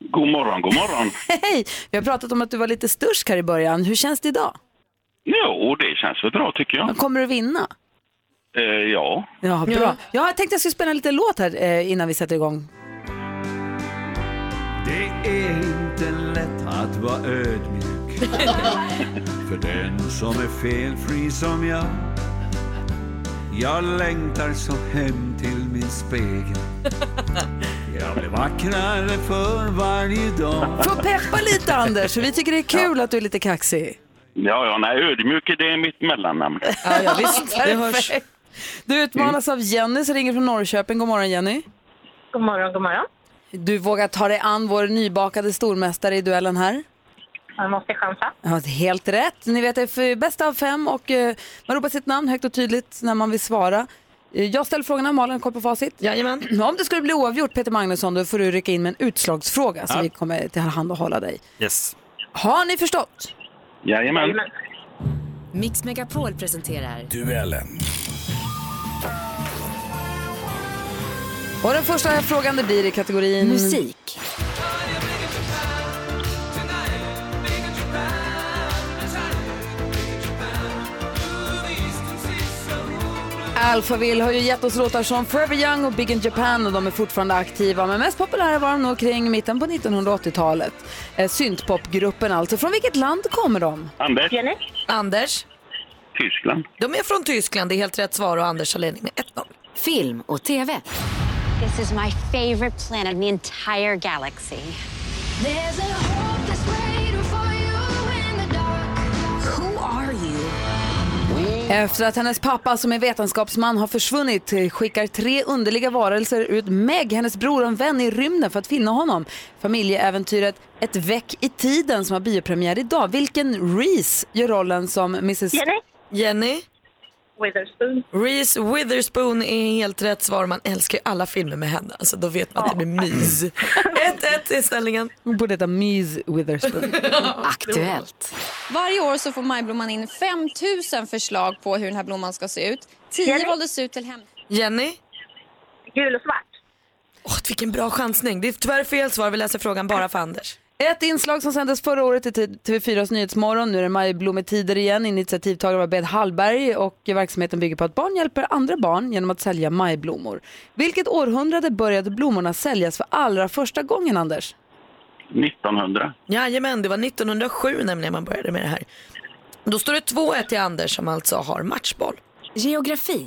S11: God morgon, god morgon.
S1: Hej! Vi har pratat om att du var lite stursk här i början. Hur känns det idag?
S11: Jo, det känns väl bra tycker jag.
S1: Kommer du vinna?
S11: Eh, ja.
S1: Ja, bra. Jag tänkte jag skulle spela en liten låt här eh, innan vi sätter igång.
S12: Det är inte lätt att vara ödmjuk För den som är felfri som jag Jag längtar så hem till min spegel Jag blir vackrare för varje dag
S1: Få peppa lite Anders, vi tycker det är kul att du är lite kaxig.
S11: Ja, ja, nej, ödmjuk det är mitt mellannamn.
S1: Ja, ja visst.
S11: Det hörs.
S1: Du utmanas av Jenny som ringer från Norrköping. God morgon Jenny.
S6: God morgon, god morgon.
S1: Du vågar ta dig an vår nybakade stormästare i duellen här.
S6: Jag måste chansa.
S1: Ja, helt rätt. Ni vet det är för bästa av fem och eh, man ropar sitt namn högt och tydligt när man vill svara. Eh, Jag ställer frågorna, Malin koll på facit.
S3: Jajamän.
S1: Om det skulle bli oavgjort Peter Magnusson då får du rycka in med en utslagsfråga så vi kommer till hand och hålla dig.
S9: Yes.
S1: Har ni förstått?
S11: Jajamän.
S7: Mix Megapol presenterar
S12: Duellen
S1: Och den första frågan det blir i kategorin
S7: musik.
S1: Alphaville har ju gett oss låtar som Forever Young och Big in Japan och de är fortfarande aktiva. Men mest populära var de nog kring mitten på 1980-talet. Eh, syntpopgruppen alltså. Från vilket land kommer de?
S11: Anders.
S3: Anders.
S11: Tyskland.
S3: De är från Tyskland, det är helt rätt svar och Anders har ledning med 1-0.
S7: Film och TV.
S13: This is my favorite planet in the entire galaxy.
S7: Who
S1: Efter att hennes pappa som är vetenskapsman har försvunnit eh, skickar tre underliga varelser ut Meg, hennes bror och en vän i rymden för att finna honom. Familjeäventyret Ett väck i tiden som har biopremiär idag. Vilken Reese gör rollen som Mrs...
S6: Jenny.
S3: Jenny.
S6: Witherspoon.
S3: Reese Witherspoon är helt rätt svar. Man älskar ju alla filmer med henne. Alltså, då vet man att det blir mys. 1-1 är ställningen.
S1: Hon borde heta Mys Witherspoon.
S7: Aktuellt.
S14: Varje år så får Majblomman in 5 000 förslag på hur den här blomman ska se ut. 10 valdes ut till hem...
S3: Jenny.
S6: Gul och svart.
S3: Åh, vilken bra chansning. Det är tyvärr fel svar. Vi läser frågan bara för Anders.
S1: Ett inslag som sändes förra året i TV4s Nyhetsmorgon. Nu är det majblommetider igen. Initiativtagare var Bed Hallberg och verksamheten bygger på att barn hjälper andra barn genom att sälja majblommor. Vilket århundrade började blommorna säljas för allra första gången, Anders?
S11: 1900.
S3: Jajamän, det var 1907 nämligen man började med det här. Då står det 2-1 till Anders som alltså har matchboll.
S7: Geografi.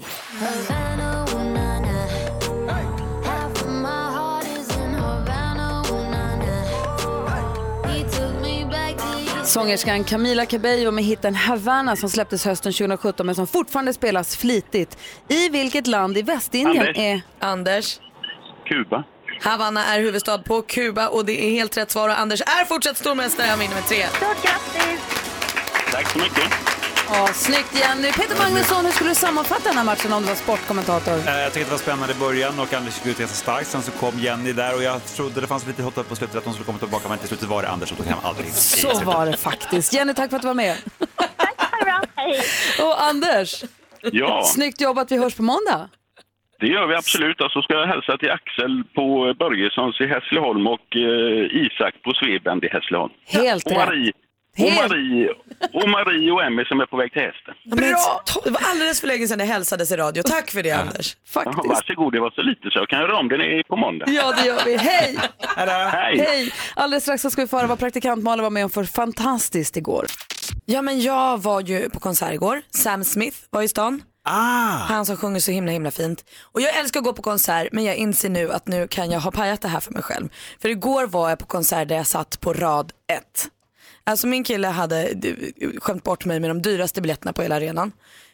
S1: Sångerskan Camila Cabello med hitten Havana som släpptes hösten 2017 men som fortfarande spelas flitigt. I vilket land i Västindien
S11: Anders.
S1: är...
S3: Anders.
S11: Kuba.
S3: Havanna är huvudstad på Kuba och det är helt rätt svar och Anders är fortsatt stormästare. Han vinner med 3.
S6: Stort grattis!
S11: Tack så mycket.
S1: Ja, snyggt Jenny. Peter Magnusson, hur skulle du sammanfatta den här matchen om du var sportkommentator?
S9: Eh, Jag tyckte det var spännande i början och Anders gick ut ganska starkt. Sen så kom Jenny där och jag trodde det fanns lite hopp på slutet att de skulle komma tillbaka men till slutet var det Anders då kan man aldrig
S1: Så var det faktiskt. Jenny, tack för att du var med.
S6: Hej.
S1: Och Anders,
S11: Ja,
S1: snyggt jobbat. Vi hörs på måndag.
S11: det gör vi absolut. Och så ska jag hälsa till Axel på Börjessons i Hässleholm och eh, Isak på Svebend i Hässleholm.
S1: Helt
S11: och
S1: rätt.
S11: Marie, och Marie, och Marie och Emmy som är på väg till hästen.
S3: Bra! Det var alldeles för länge sedan det hälsades i radio. Tack för det Anders.
S11: Ja, varsågod, det var så lite så jag kan göra om den är på måndag.
S1: Ja, det gör vi. Hej!
S11: Hej!
S1: Hej! Alldeles strax så ska vi få höra vad praktikant Malin var med om för fantastiskt igår.
S3: Ja men jag var ju på konsert igår. Sam Smith var i stan.
S9: Ah.
S3: Han som sjunger så himla himla fint. Och jag älskar att gå på konsert men jag inser nu att nu kan jag ha pajat det här för mig själv. För igår var jag på konsert där jag satt på rad ett. Alltså min kille hade skämt bort mig med de dyraste biljetterna på hela arenan.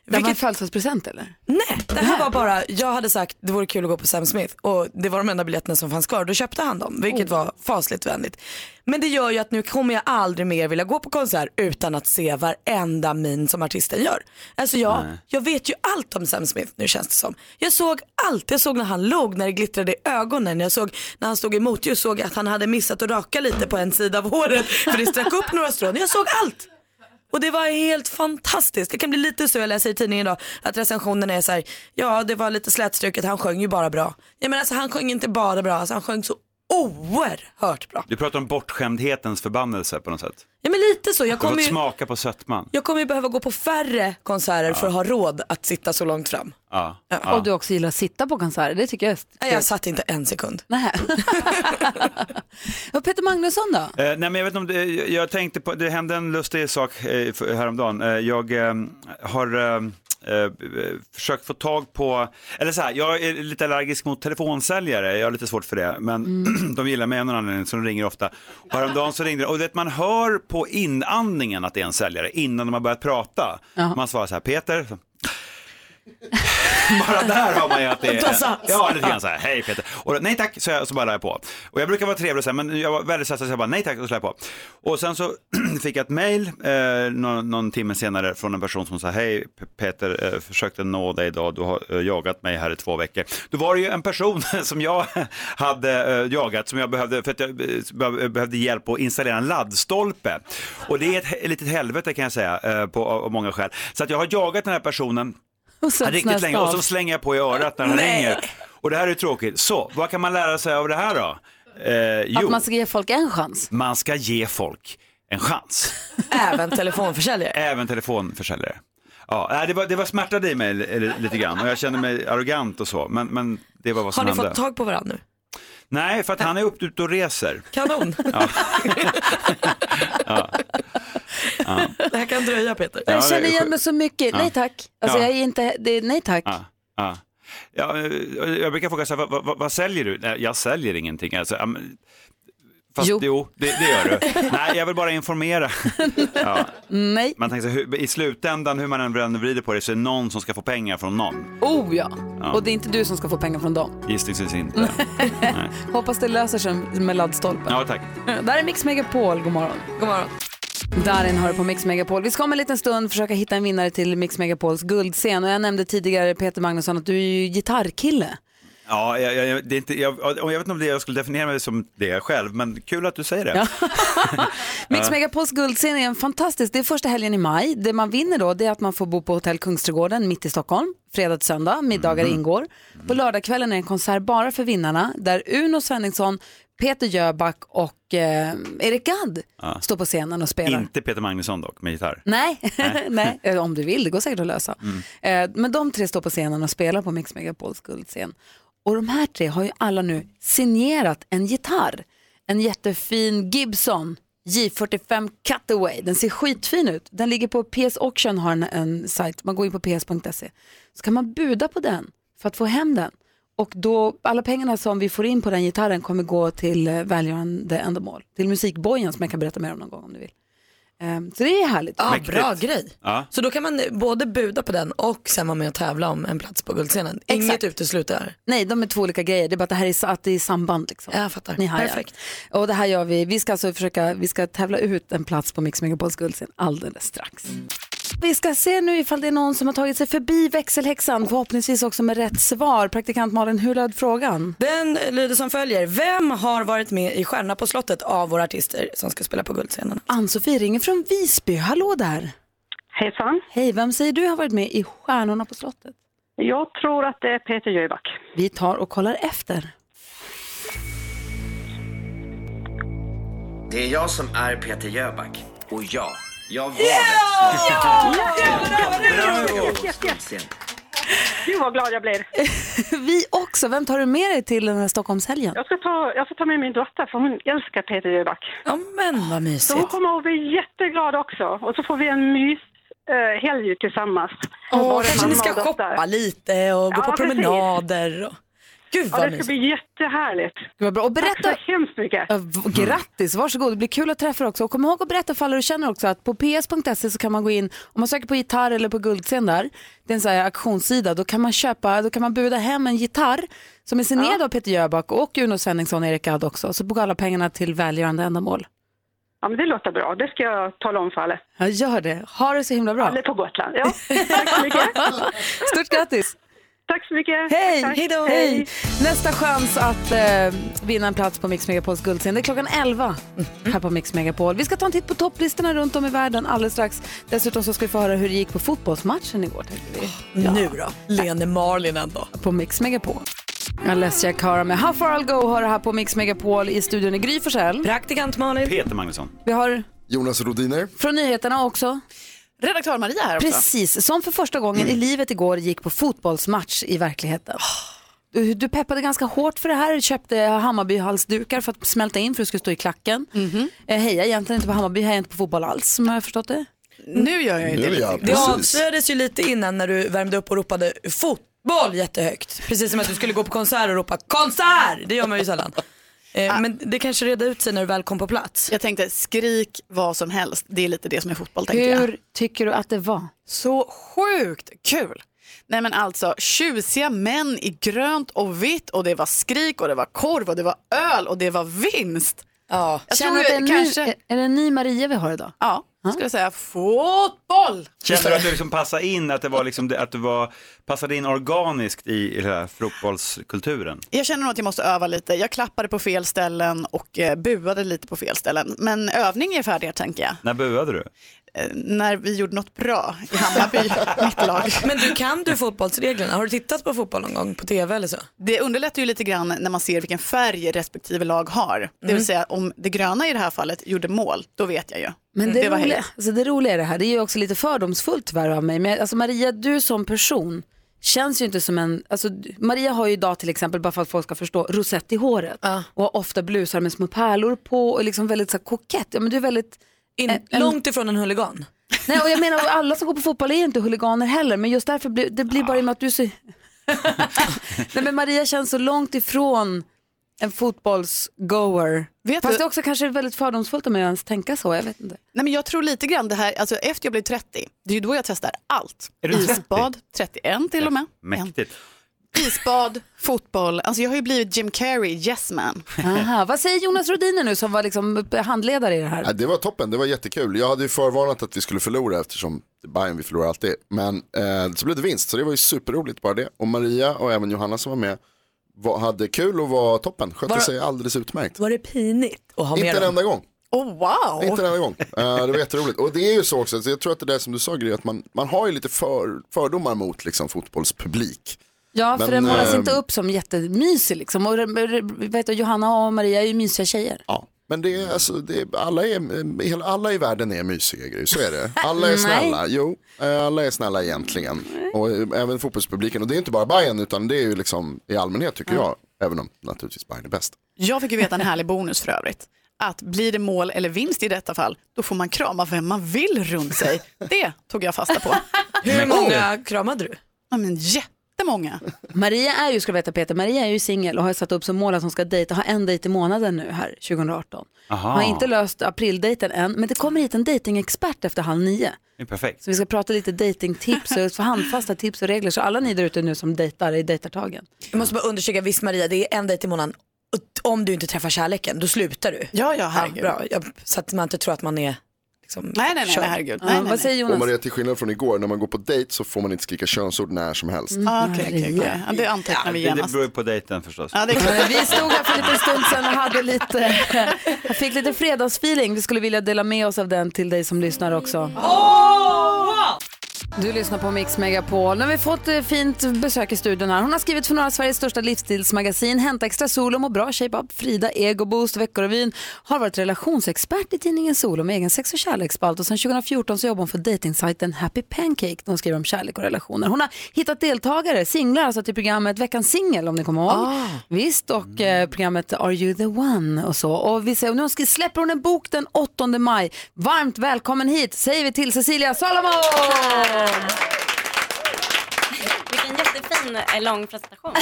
S1: Det var en födelsedagspresent eller?
S3: Nej, det här var bara, jag hade sagt det vore kul att gå på Sam Smith och det var de enda biljetterna som fanns kvar. Då köpte han dem, vilket var fasligt vänligt. Men det gör ju att nu kommer jag aldrig mer vilja gå på konsert utan att se varenda min som artisten gör. Alltså jag,
S9: Nej.
S3: jag vet ju allt om Sam Smith nu känns det som. Jag såg allt, jag såg när han låg, när det glittrade i ögonen, jag såg när han stod emot, jag såg att han hade missat att raka lite på en sida av håret för det stack upp några strån. Jag såg allt. Och det var helt fantastiskt. Det kan bli lite så, jag läser i tidningen idag, att recensionen är så här, ja det var lite slätstruket, han sjöng ju bara bra. Ja men alltså han sjöng inte bara bra, alltså, han sjöng så oerhört bra.
S9: Du pratar om bortskämdhetens förbannelse på något sätt.
S3: Ja men lite så, jag kommer ju,
S9: smaka på sötman.
S3: jag kommer ju behöva gå på färre konserter för att ha råd att sitta så långt fram.
S9: Ja.
S1: Och du också gillar att sitta på konserter, det tycker jag är
S3: Nej, jag satt inte en sekund.
S1: Nej. och Peter Magnusson då?
S9: Eh, nej men jag vet inte om det, jag tänkte på, det hände en lustig sak eh, häromdagen. Eh, jag eh, har eh, försökt få tag på, eller så här, jag är lite allergisk mot telefonsäljare, jag har lite svårt för det, men de gillar mig av någon anledning så de ringer ofta. Och häromdagen så ringde de, och vet, man hör på inandningen att det är en säljare innan de har börjat prata. Man svarar så här, Peter, bara där har man ju att det är... Ja, lite grann så här, hej Peter. Och nej tack, så, jag, så bara la jag på. Och jag brukar vara trevlig så här, men jag var väldigt stressad så jag bara, nej tack, och så la jag på. Och sen så fick jag ett mail eh, någon, någon timme senare från en person som sa, hej Peter, eh, försökte nå dig idag, du har eh, jagat mig här i två veckor. Då var det ju en person som jag hade eh, jagat, som jag behövde, för att jag eh, be- behövde hjälp att installera en laddstolpe. Och det är ett, he- litet helvete kan jag säga, eh, på, av många skäl. Så att jag har jagat den här personen
S1: Och sen
S9: riktigt länge och så slänger jag på i örat när han
S1: Nej.
S9: ringer. Och det här är tråkigt. Så, vad kan man lära sig av det här då? Eh, jo,
S1: Att man ska ge folk en chans.
S9: man ska ge folk en chans.
S3: Även telefonförsäljare.
S9: Även telefonförsäljare. Ja, det, var, det var smärtade i mig li- lite grann och jag kände mig arrogant och så, men, men det var vad som
S3: Har ni
S9: hände.
S3: fått tag på varandra nu?
S9: Nej, för att han är upp- ute och reser.
S3: Kanon.
S9: Ja. ja. Ja.
S3: Det här kan dröja Peter.
S9: Ja,
S1: Jag
S9: det
S1: känner igen mig så mycket.
S9: Ja.
S1: Nej tack. Alltså
S9: Ja.
S1: jag är inte, det är, nej tack.
S9: Ja, ja. Ja, jag brukar fråga så här, vad, vad, vad säljer du? Nej, jag säljer ingenting. Alltså, fast
S1: Jo.
S9: jo, det, det gör du. Nej, jag vill bara informera. Ja.
S1: Nej.
S9: Man tänker så, hur, i slutändan, hur man än vänder vrider på det, så är det någon som ska få pengar från någon.
S1: Oh ja.
S9: Ja.
S1: Och det är inte du som ska få pengar från dem.
S9: Gissningsvis inte. Nej.
S1: Hoppas det löser sig med laddstolpen.
S9: Ja, tack.
S1: Där är Mix Megapol, god morgon.
S3: God morgon.
S1: Darin har du på Mix Megapol. Vi ska om en liten stund försöka hitta en vinnare till Mix Megapols guldscen. Och jag nämnde tidigare Peter Magnusson att du är ju gitarrkille.
S9: Ja, jag, jag, det är inte, jag, jag vet inte om det jag skulle definiera mig som det själv, men kul att du säger det.
S1: Mix. Megapols guldscen är en fantastisk, det är första helgen i maj. Det man vinner då det är att man får bo på hotell Kungsträdgården mitt i Stockholm, fredag till söndag, middagar
S9: Mhm.
S1: ingår. På lördagskvällen är det en konsert bara för vinnarna där Uno Svenningsson, Peter Jöback och eh, Erik Gadd
S9: Ja.
S1: står på scenen och spelar.
S9: Inte Peter Magnusson dock, med gitarr.
S1: Nej,
S9: Nej.
S1: nej. Om du vill, det går säkert att lösa.
S9: Mm.
S1: Eh, men de tre står på scenen och spelar på Mix Megapols guldscen. Och de här tre har ju alla nu signerat en gitarr. En jättefin Gibson J45 Cutaway. Den ser skitfin ut. Den ligger på PS Auction, har en, en sajt. Man går in på ps.se. Så kan man buda på den för att få hem den. Och då, alla pengarna som vi får in på den gitarren kommer gå till eh, välgörande ändamål. Till musikbojen som jag kan berätta mer om någon gång om du vill. Ehm, så det är härligt.
S3: Ja, bra grej.
S9: Ja.
S3: Så då kan man både buda på den och sen vara med och tävla om en plats på guldscenen. Inget utesluter.
S1: Nej, de är två olika grejer. Det är bara att det här är, att det är i samband. Liksom.
S3: Jag fattar.
S1: Ni hajar.
S3: Perfekt.
S1: Och det här gör vi. Vi ska alltså försöka, vi ska tävla ut en plats på Mix Megapols guldscen alldeles strax. Vi ska se nu ifall det är någon som har tagit sig förbi växelhäxan, förhoppningsvis också med rätt svar. Praktikant Malin, hur löd frågan?
S3: Den lyder som följer. Vem har varit med i Stjärna på slottet av våra artister som ska spela på guldscenen?
S1: Ann-Sofie ringer från Visby. Hallå där!
S6: Hejsan.
S1: Hej, vem säger du har varit med i Stjärnorna på slottet?
S6: Jag tror att det är Peter Jöback.
S1: Vi tar och kollar efter.
S15: Det är jag som är Peter Jöback. Och ja, jag var
S6: Ja!
S15: Bravo!
S6: Yes, yes. Gud vad glad jag blir.
S1: Vi också. Vem tar du med dig till den här Stockholmshelgen?
S6: Jag ska ta, jag ska ta med min dotter för hon älskar Peter Jöback.
S3: Ja men vad
S6: Så
S3: mysigt.
S6: hon kommer att bli jätteglad också. Och så får vi en mys uh, helg tillsammans.
S3: Åh,
S6: Både
S3: kanske ni ska shoppa lite och gå
S6: Ja,
S3: på
S6: precis.
S3: promenader. Och... Gud
S6: Ja,
S3: vad
S6: det ska
S3: mysigt.
S6: bli jättehärligt.
S1: Gud vad bra. Och berätta...
S6: Tack så hemskt mycket.
S1: Ja, v- Grattis, varsågod. Det blir kul att träffa er också. Och kom ihåg att berätta för alla du känner också att på ps.se så kan man gå in, om man söker på gitarr eller på guldscen där, det är en sån här auktionssida, då kan man köpa, då kan man buda hem en gitarr som är signerad av Peter Jöback och Uno Svenningsson och Erik Gadd också. Så går alla pengarna till välgörande ändamål.
S6: Ja, men det låter bra. Det ska jag tala om för alla.
S1: Ja, gör det. Ha det så himla bra.
S6: Alla på Gotland. Ja, tack så mycket.
S1: Stort grattis!
S6: Tack så mycket.
S1: Hej!
S6: Tack.
S1: Hej! Nästa chans att eh, vinna en plats på Mix Megapols guldscen det är klockan 11 här på Mix Megapol. Vi ska ta en titt på topplistorna runt om i världen alldeles strax. Dessutom så ska vi få höra hur det gick på fotbollsmatchen igår. Vi.
S3: Nu då? Lene Marlin ändå.
S1: På Mix Megapol. Alessia Cara med How far I'll go har det här på Mix Megapol i studion i Gry Forssell.
S3: Praktikant Malin.
S9: Peter Magnusson.
S1: Vi har
S5: Jonas Rodiner.
S1: från nyheterna också.
S16: Redaktör Maria här också.
S1: Precis, som för första gången i livet igår gick på fotbollsmatch i verkligheten. Du, du peppade ganska hårt för det här, köpte Hammarby-halsdukar för att smälta in för att du skulle stå i klacken. Eh, heja egentligen inte på Hammarby, heja inte på fotboll alls som jag har förstått det.
S16: Nu gör jag ju det lite.
S3: Det avslöjades ju lite innan när du värmde upp och ropade fotboll jättehögt. Precis som att du skulle gå på konsert och ropa konsert. Det gör man ju sällan. Eh, Men det kanske reda ut sig när du väl kom på plats.
S16: Jag tänkte skrik vad som helst, det är lite det som är fotboll tänkte jag.
S1: Hur tycker du att det var?
S16: Så sjukt kul! Nej men alltså tjusiga män i grönt och vitt och det var skrik och det var korv och det var öl och det var vinst.
S3: Ja.
S16: Jag
S1: Känner
S16: tror
S1: att det är, en
S16: kanske...
S1: ny, är det en ny Maria vi har idag?
S16: Ja, skulle jag säga fotboll!
S9: Kände du att du liksom passade in, att det var liksom, att du var, passade in organiskt i, i den här fotbollskulturen?
S16: Jag känner nog att jag måste öva lite. Jag klappade på fel ställen och eh, buade lite på fel ställen. Men övning är färdig tänker jag.
S9: När buade du?
S16: När vi gjorde något bra i Hammarby, mitt lag.
S3: Men du kan du fotbollsreglerna? Har du tittat på fotboll någon gång på tv eller så?
S16: Det underlättar ju lite grann när man ser vilken färg respektive lag har. Det vill
S3: Mm.
S16: säga om det gröna i det här fallet gjorde mål, då vet jag ju.
S1: Men det,
S16: var
S1: roliga, alltså det roliga är det här, det är ju också lite fördomsfullt tyvärr av mig. Men alltså Maria, du som person känns ju inte som en, alltså Maria har ju idag till exempel, bara för att folk ska förstå, rosett i håret. Och har ofta blusar med små pärlor på och liksom väldigt så här, kokett. Ja, men du är väldigt...
S3: In,
S1: en- en-
S3: Långt ifrån en huligan.
S1: Nej, och jag menar alla som går på fotboll är inte huliganer heller, men just därför blir det blir bara i och med att du så... Nej men Maria känns så långt ifrån en fotbollsgoer.
S16: Vet
S1: Fast
S16: du-
S1: det är också kanske väldigt fördomsfullt mig att ens tänka så, jag vet inte.
S16: Nej, men jag tror lite grann det här, alltså efter jag blev 30, det är ju då jag testar allt.
S9: Är du 30?
S16: Isbad, 31 till och med.
S9: Mäktigt.
S16: Isbad, fotboll, alltså jag har ju blivit Jim Carrey, yes man.
S1: Aha, vad säger Jonas Rodiner nu som var liksom handledare i det här?
S5: Ja, det var toppen, det var jättekul. Jag hade ju förvarnat att vi skulle förlora eftersom Bayern vi förlorar alltid. Men eh, så blev det vinst, så det var ju superroligt bara det. Och Maria och även Johanna som var med var, hade kul och var toppen. Skötte
S3: Var-
S5: sig alldeles utmärkt.
S3: Var det pinigt att ha
S5: Inte
S3: med
S5: en
S3: dem?
S5: enda gång.
S16: Oh wow!
S5: Inte en enda gång. Eh, det var jätteroligt. Och det är ju så också, så jag tror att det där som du sa Gry, att man, man har ju lite för, fördomar mot liksom, fotbollspublik.
S1: Ja, för
S5: Men,
S1: den målas
S5: eh,
S1: inte upp som jättemysig liksom. Och re- vet du, Johanna och Maria är ju mysiga tjejer.
S5: Ja. Men det är, alltså, det är, alla, är, hela- alla i världen är mysiga Gry, så är det. Alla är snälla, jo, eh, alla är snälla egentligen. Och eh, även fotbollspubliken, och det är inte bara Bayern utan det är ju liksom i allmänhet tycker jag, även om naturligtvis Bayern är bäst.
S16: Jag fick ju veta en härlig bonus för övrigt. Att blir det mål eller vinst i detta fall, då får man krama vem man vill runt sig. Det tog jag fasta på.
S3: Hur många kramade du?
S16: Ja, men jättemånga.
S1: Maria är ju, ska veta Peter, Maria är ju singel och har satt upp som mål att hon ska dejta, ha en dejt i månaden nu här 2018.
S9: Aha.
S1: Har inte löst aprildejten än, men det kommer hit en dejtingexpert efter halv nio.
S9: Det är perfekt.
S1: Så vi ska prata lite dejtingtips och få handfasta tips och regler. Så alla ni där ute nu som dejtar i dejtartagen.
S3: Jag måste bara undersöka, visst Maria, det är en dejt i månaden. Om du inte träffar kärleken, då slutar du.
S16: Ja, ja, herregud.
S3: bra. Jag, så att man inte tror att man är liksom,
S16: Nej, nej, nej, nej herregud. Nej, nej,
S1: vad säger
S5: Och
S1: Jonas?
S5: Maria, till skillnad från igår, när man går på dejt så får man inte skrika könsord när som helst.
S16: nej. Ah, Okej, okej, okej. Ja, Det antecknar vi
S9: Det, det
S16: genast.
S9: beror ju på dejten förstås.
S16: Ja, det
S1: Vi stod här för en liten stund sedan och hade lite, fick lite fredagsfeeling. Vi skulle vilja dela med oss av den till dig som lyssnar också. Du lyssnar på Mix Megapol. Nu har vi fått eh, fint besök i studion här. Hon har skrivit för några av Sveriges största livsstilsmagasin, Hämta Extra Sol och Bra, Shape Up, Frida, Ego Boost, Veckorevyn. Har varit relationsexpert i tidningen Sol med egen sex och kärleksspalt och sedan 2014 så jobbar hon för dejtingsajten Happy Pancake. Hon skriver om kärlek och relationer. Hon har hittat deltagare, singlar, alltså till programmet Veckans singel om ni kommer ihåg.
S16: Ah.
S1: Visst, och eh, programmet Are You The One och så. Och vi ser, och nu ska- släpper hon en bok den 8 maj. Varmt välkommen hit säger vi till Cecilia Salomon!
S17: Vilken jättefin eh, lång presentation.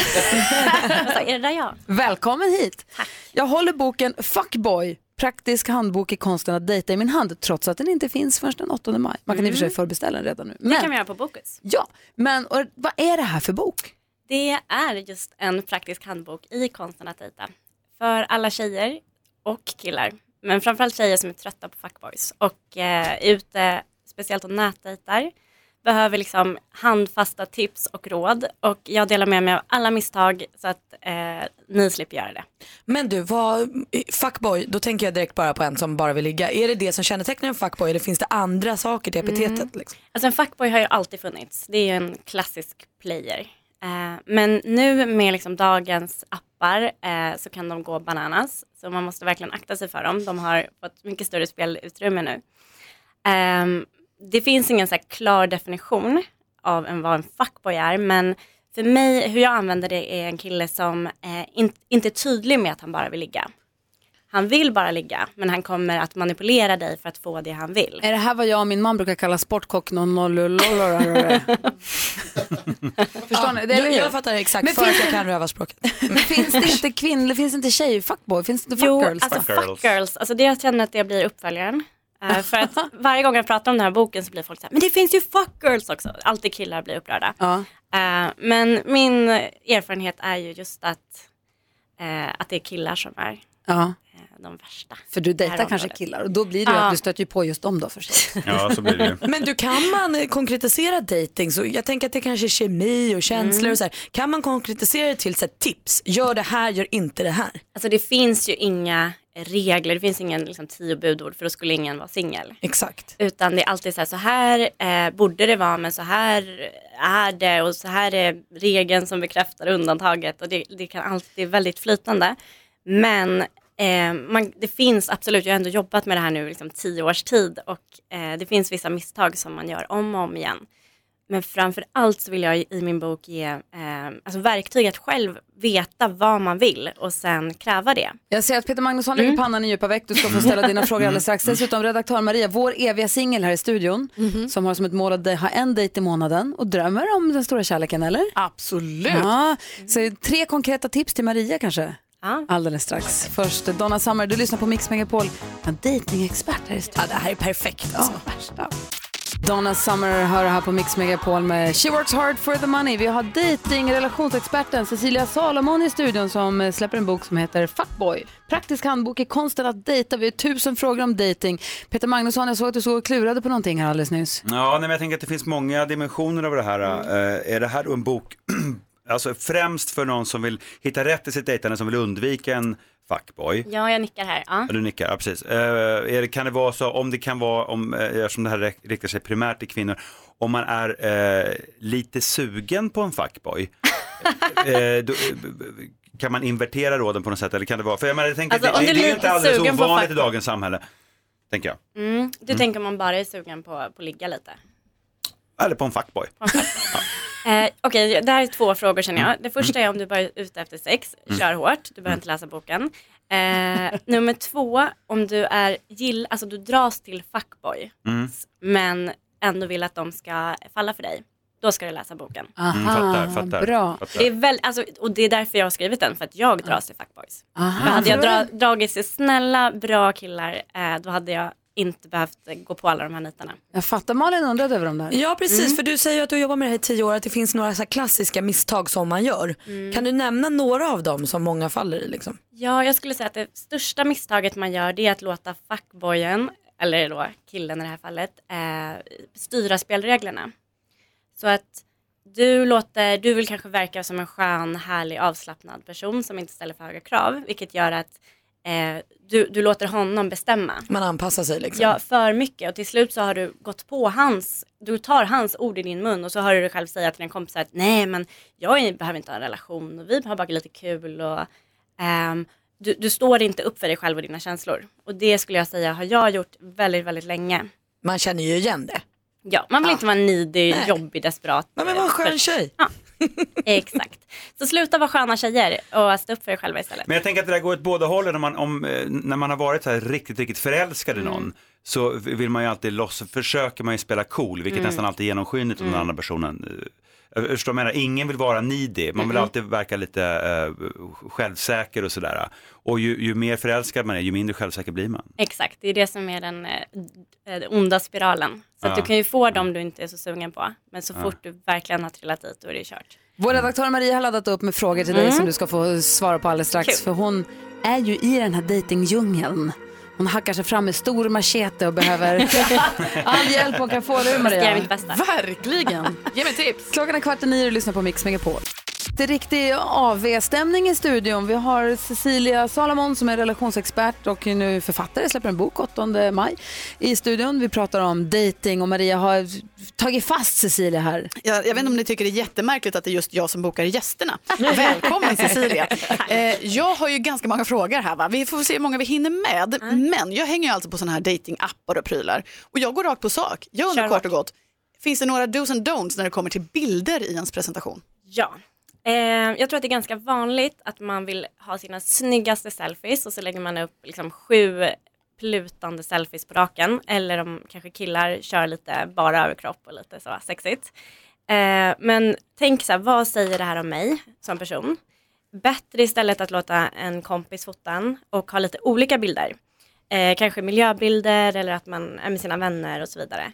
S17: Alltså, är det där jag?
S1: Välkommen hit. Jag håller boken Fuckboy, praktisk handbok i konsten att dejta i min hand trots att den inte finns förrän den 8 maj. Man kan i och för sig
S17: Mm.
S1: förbeställa den redan nu.
S17: Det kan vi göra på Bokus.
S1: Ja, men och, vad är det här för bok?
S17: Det är just en praktisk handbok i konsten att dejta. För alla tjejer och killar. Men framförallt tjejer som är trötta på fuckboys och eh, ute, speciellt och nätdejtar. Behöver liksom handfasta tips och råd. Och jag delar med mig av alla misstag så att eh, ni slipper göra det.
S3: Men du, vad, fuckboy, då tänker jag direkt bara på en som bara vill ligga. Är det det som kännetecknar en fuckboy eller finns det andra saker till epitetet?
S17: Mm.
S3: Liksom?
S17: Alltså en fuckboy har ju alltid funnits. Det är ju en klassisk player. Eh, men nu med liksom dagens appar eh, så kan de gå bananas. Så man måste verkligen akta sig för dem. De har fått mycket större spelutrymme nu. Ehm, det finns ingen så här klar definition av en, vad en fuckboy är. Men för mig, hur jag använder det är en kille som eh, in, inte är tydlig med att han bara vill ligga. Han vill bara ligga, men han kommer att manipulera dig för att få det han vill.
S1: Är det här vad jag och min man brukar kalla sportkock 00 Förstår ni? Det är
S3: jag, jag fattar exakt
S1: Men
S3: för att
S1: finns
S3: jag
S1: det-
S3: kan rövarspråket.
S1: Men finns det inte kvinnor, finns det inte tjej, fuckboy, finns det inte
S17: Jo,
S1: fuckgirls?
S17: alltså
S1: då?
S17: fuck girls. Alltså det jag känner att det blir uppföljaren. Eh, för att varje gång jag pratar om den här boken så blir folk så här, men det finns ju fuck girls också. Alltid killar blir upprörda.
S1: Ja.
S17: Eh, men min erfarenhet är ju just att, eh, att det är killar som är
S1: Ja.
S17: de värsta.
S1: För du dejtar kanske killar och då blir det ju
S17: Ja.
S1: att du stöter ju på just dem då förstås.
S9: Ja, så blir det.
S3: Men du, kan man konkretisera dating? Så jag tänker att det kanske är kemi och känslor
S17: Mm.
S3: och så här. Kan man konkretisera det till så här, tips? Gör det här, gör inte det här.
S17: Alltså det finns ju inga regler, det finns ingen liksom, tio budord för då skulle ingen vara singel.
S3: Exakt.
S17: Utan det är alltid så här, så här eh, borde det vara men så här är det och så här är regeln som bekräftar undantaget och det, det kan alltid väldigt flytande. Men eh, man, det finns absolut, jag har ändå jobbat med det här nu liksom tio års tid och eh, det finns vissa misstag som man gör om och om igen. Men framför allt så vill jag i min bok ge eh, alltså verktyg att själv veta vad man vill och sen kräva det.
S1: Jag ser att Peter Magnusson lägger
S17: Mm.
S1: pannan i djupa veck. Du ska få ställa dina frågor alldeles strax. Dessutom redaktör Maria, vår eviga singel här i studion, som har som ett mål att ha en dejt i månaden och drömmer om den stora kärleken, eller?
S16: Absolut.
S1: Ja, så tre konkreta tips till Maria kanske?
S17: Ja.
S1: Alldeles strax. Först Donna Summer, du lyssnar på Mix Megapol. En datingexpert här i studion.
S3: Ja, det här är perfekt. Alltså.
S1: värsta. Donna Summer hör här på Mix Megapol med She Works Hard for the Money. Vi har dating relationsexperten Cecilia Salomon i studion som släpper en bok som heter Fuckboy. Praktisk handbok i konsten att dejta. Vi har tusen frågor om dating. Peter Magnusson, jag såg att du såg och klurade på någonting här alldeles nyss.
S9: Ja, nej, men jag tänker att det finns många dimensioner av det här. Eh, är det här en bok, alltså främst för någon som vill hitta rätt i sitt dejtande, som vill undvika en fuckboy?
S17: Ja, jag nickar här. Ja.
S9: Du nickar, ja, precis. Eh, är det, kan det vara så, om det kan vara, om, eh, det här riktar sig primärt till kvinnor, om man är eh, lite sugen på en fuckboy, eh, då, eh, kan man invertera råden på något sätt? Eller kan det vara, för jag, menar, jag tänker,
S17: Alltså,
S9: det,
S17: du
S9: det är inte alldeles
S17: på
S9: ovanligt i
S17: fuckboy.
S9: dagens samhälle, tänker jag.
S17: Mm. Du
S9: Mm.
S17: tänker om man bara är sugen på, på att ligga lite?
S9: Eller på en fuckboy.
S17: Eh, Okej, det här är två frågor känner jag. Det första är om du bara är ute efter sex,
S9: Mm.
S17: kör hårt, du behöver inte läsa boken. Eh, nummer två, om du är gill, alltså du dras till fuckboy,
S9: Mm.
S17: men ändå vill att de ska falla för dig. Då ska du läsa boken.
S1: Aha, Mm, fattar, fattar, bra. fattar.
S17: Det är väl, alltså, och det är därför jag har skrivit den, för att jag dras till fuckboys.
S1: Aha.
S17: Hade jag dra,
S1: då-
S17: dragit till snälla, bra killar, eh, då hade jag inte behövt eh, gå på alla de här nitarna.
S1: Jag fattar, Malin undrade över dem där.
S3: Ja precis,
S17: Mm.
S3: för du säger ju att du jobbar med det här i tio år, att det finns några så här klassiska misstag som man gör.
S17: Mm.
S3: Kan du nämna några av dem som många faller i? Liksom?
S17: Ja, jag skulle säga att det största misstaget man gör det är att låta fuckboyen, eller då killen i det här fallet, eh, styra spelreglerna. Så att du låter, du vill kanske verka som en skön, härlig, avslappnad person som inte ställer för höga krav, vilket gör att eh, du, du låter honom bestämma.
S3: Man anpassar sig liksom.
S17: Ja, för mycket och till slut så har du gått på hans, du tar hans ord i din mun och så hör du dig själv säga till din kompis att nej men jag behöver inte ha en relation och vi har bara lite kul och ehm, du, du står inte upp för dig själv och dina känslor. Och det skulle jag säga har jag gjort väldigt, väldigt länge.
S3: Man känner ju igen det.
S17: Ja, man vill inte vara needy,
S3: Nej.
S17: jobbig, desperat.
S3: Men, men var en skön tjej.
S17: Ja, exakt. Så sluta vara sköna tjejer och stå upp för er själva istället.
S9: Men jag tänker att det där går åt båda hållen. När man, om, eh, när man har varit så här riktigt, riktigt förälskad i
S17: Mm.
S9: någon så vill man ju alltid loss, försöker man ju spela cool, vilket
S17: Mm.
S9: nästan alltid är genomskinligt om den
S17: Mm.
S9: andra personen. Eh, Jag förstår jag menar, ingen vill vara needy, man vill alltid verka lite eh, självsäker och sådär. Och ju, ju mer förälskad man är, ju mindre självsäker blir man.
S17: Exakt, det är det som är den, eh, den onda spiralen. Så att
S9: Ja.
S17: du kan ju få dem du inte är så sugen på. Men så
S9: Ja.
S17: fort du verkligen har trillat dit, då är det kört.
S1: Vår redaktör Maria har laddat upp med frågor till dig
S17: Mm.
S1: som du ska få svara på alldeles strax.
S17: Kul.
S1: För hon är ju i den här dejtingdjungeln. Hon hackar sig fram med stor machete och behöver all hjälp hon kan få. Maria?
S17: Mitt bästa.
S16: Verkligen. Ge mig tips.
S1: Klockan är kvart i nio och du lyssnar på Mix Megapol. Det är riktig AV-stämning i studion. Vi har Cecilia Salomon som är relationsexpert och nu författare, släpper en bok 8 maj i studion. Vi pratar om dating och Maria har tagit fast Cecilia här.
S16: Jag, jag vet inte om ni tycker det är jättemärkligt att det är just jag som bokar gästerna. Välkommen Cecilia. Eh, jag har ju ganska många frågor här. Va? Vi får se hur många vi hinner med. Men jag hänger ju alltså på sådana här datingappar och prylar. Och jag går rakt på sak. Jag undrar kort och gott, finns det några dos and don'ts när det kommer till bilder i ens presentation?
S17: Ja. Eh, jag tror att det är ganska vanligt att man vill ha sina snyggaste selfies och så lägger man upp liksom sju plutande selfies på raken. Eller om kanske killar kör lite bara överkropp och lite så sexigt. Eh, men tänk så här, vad säger det här om mig som person? Bättre istället att låta en kompis fota en och ha lite olika bilder. Eh, kanske miljöbilder eller att man är med sina vänner och så vidare.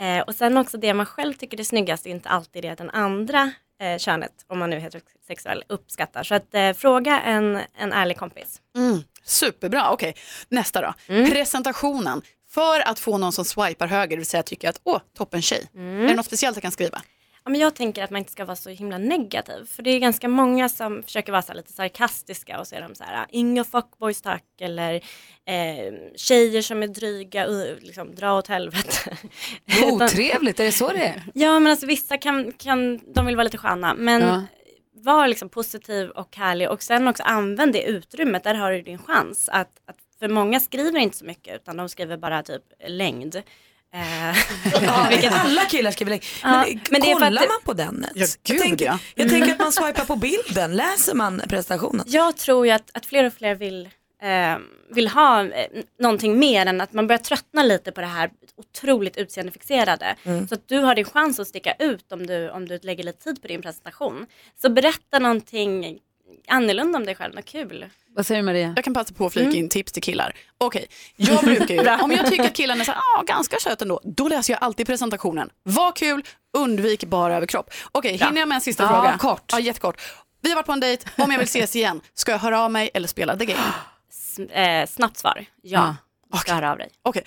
S17: Eh, och sen också det man själv tycker är snyggast är inte alltid det den andra eh, könet, om man nu är heterosexuell, uppskattar. Så att eh, fråga en, en ärlig kompis.
S16: Mm, superbra, okej. Nästa då. Presentationen. För att få någon som swipar höger, det vill säga tycker att åh, toppen tjej. Är det något speciellt jag kan skriva?
S17: Ja, men jag tänker att man inte ska vara så himla negativ. För det är ganska många som försöker vara så lite sarkastiska och så är de så här, inga fuckboys tack eller eh, tjejer som är dryga, uh, liksom, dra åt helvete.
S1: Otrevligt, är det så det är?
S17: Ja men alltså vissa kan, kan de vill vara lite sköna men
S1: Ja.
S17: var liksom positiv och härlig och sen också använd det utrymmet, där har du din chans. Att, att, för många skriver inte så mycket utan de skriver bara typ längd. Eh, vilket-
S3: Alla killar skriver längd.
S17: Ja,
S3: Men,
S17: men
S3: kollar
S17: att-
S3: man på den?
S16: Ja,
S3: jag, tänker,
S16: ja.
S3: jag tänker att man swipar på bilden. Läser man presentationen?
S17: Jag tror ju att, att fler och fler vill, eh, vill ha eh, någonting mer än att man börjar tröttna lite på det här otroligt utseendefixerade.
S3: Mm.
S17: Så att du har din chans att sticka ut om du, om du lägger lite tid på din presentation. Så berätta någonting annorlunda om dig själv, något kul.
S1: Vad säger du Maria?
S16: Jag kan passa på att flika in tips till killar. Okej, jag brukar ju, om jag tycker att killen är så här, ah, ganska söt ändå, då läser jag alltid presentationen. Var kul, undvik bara överkropp. Okej, hinner jag med en sista
S1: Ja,
S16: fråga?
S1: kort.
S16: Ja, jättekort. Vi har varit på en dejt, om jag vill ses igen, ska jag höra av mig eller spela the game?
S17: S- eh, snabbt svar, ja. Du ska höra av dig.
S16: Okej.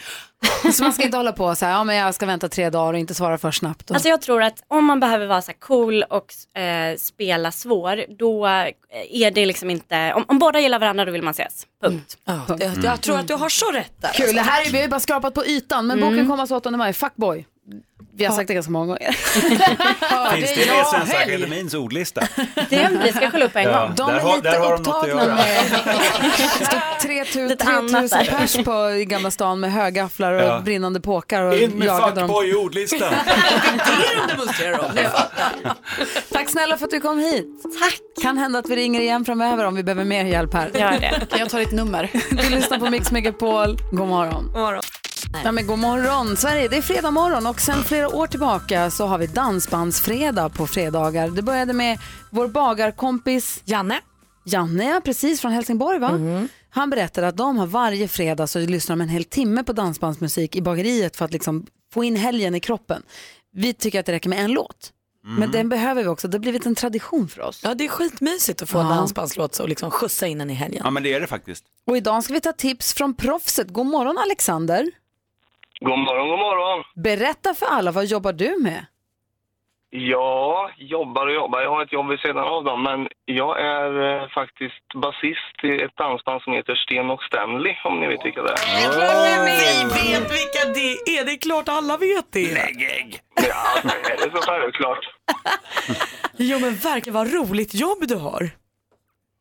S1: Så man ska inte hålla på så här, ja men jag ska vänta tre dagar och inte svara för snabbt. Och...
S17: Alltså jag tror att om man behöver vara så här cool och eh, spela svår, då eh, är det liksom inte, om, om båda gillar varandra då vill man ses. Punkt.
S3: Ja, jag, jag tror att du har så rätt där.
S1: Kul, det här är, vi har ju bara skrapat på ytan men boken kommer alltså 8 maj, Fuckboy. Vi har sagt det ganska många gånger.
S9: Finns det i Svenska Akademins ordlista?
S17: Det, vi ska kolla upp en
S9: Ja,
S17: gång.
S1: De
S9: där
S1: är
S9: har-
S1: lite
S9: där har
S1: upptagna
S9: göra.
S1: med det står 3000
S17: Lite annat
S1: 3000
S17: där.
S1: pers på, i Gamla stan med högafflar och
S9: Ja.
S1: brinnande påkar och
S9: In med
S1: jagade dem.
S9: fuckboy i ordlistan.
S1: Tack snälla för att du kom hit.
S17: Tack.
S1: Kan hända att vi ringer igen framöver om vi behöver mer hjälp här.
S17: Gör det.
S16: Kan jag ta ditt nummer?
S1: Du lyssnar på Mix Megapol. God morgon.
S3: God morgon.
S1: Ja, men god morgon Sverige, det är fredag morgon och sen flera år tillbaka så har vi dansbandsfredag på fredagar. Det började med vår bagarkompis
S3: Janne.
S1: Janne, ja, precis från Helsingborg va?
S3: Mm.
S1: Han berättade att de har varje fredag så lyssnar de en hel timme på dansbandsmusik i bageriet för att liksom få in helgen i kroppen. Vi tycker att det räcker med en låt. Men den behöver vi också, det har blivit en tradition för oss.
S3: Ja, det är skitmysigt att få en
S1: Ja.
S3: dansbandslåt och liksom skjutsa in den i helgen.
S9: Ja men det är det faktiskt.
S1: Och idag ska vi ta tips från proffset. God morgon Alexander.
S10: God morgon, god morgon.
S1: Berätta för alla, vad jobbar du med?
S18: Ja, jobbar och jobbar. Jag har ett jobb vid sidan av dem, men jag är eh, faktiskt basist i ett dansband som heter Sten och Stanley, om ni vet vilka det är.
S3: Vi vet vilka det är, det är klart alla vet det.
S18: Lägg ägg! Ja, det är så självklart.
S3: Jo men verkligen vad roligt jobb du har.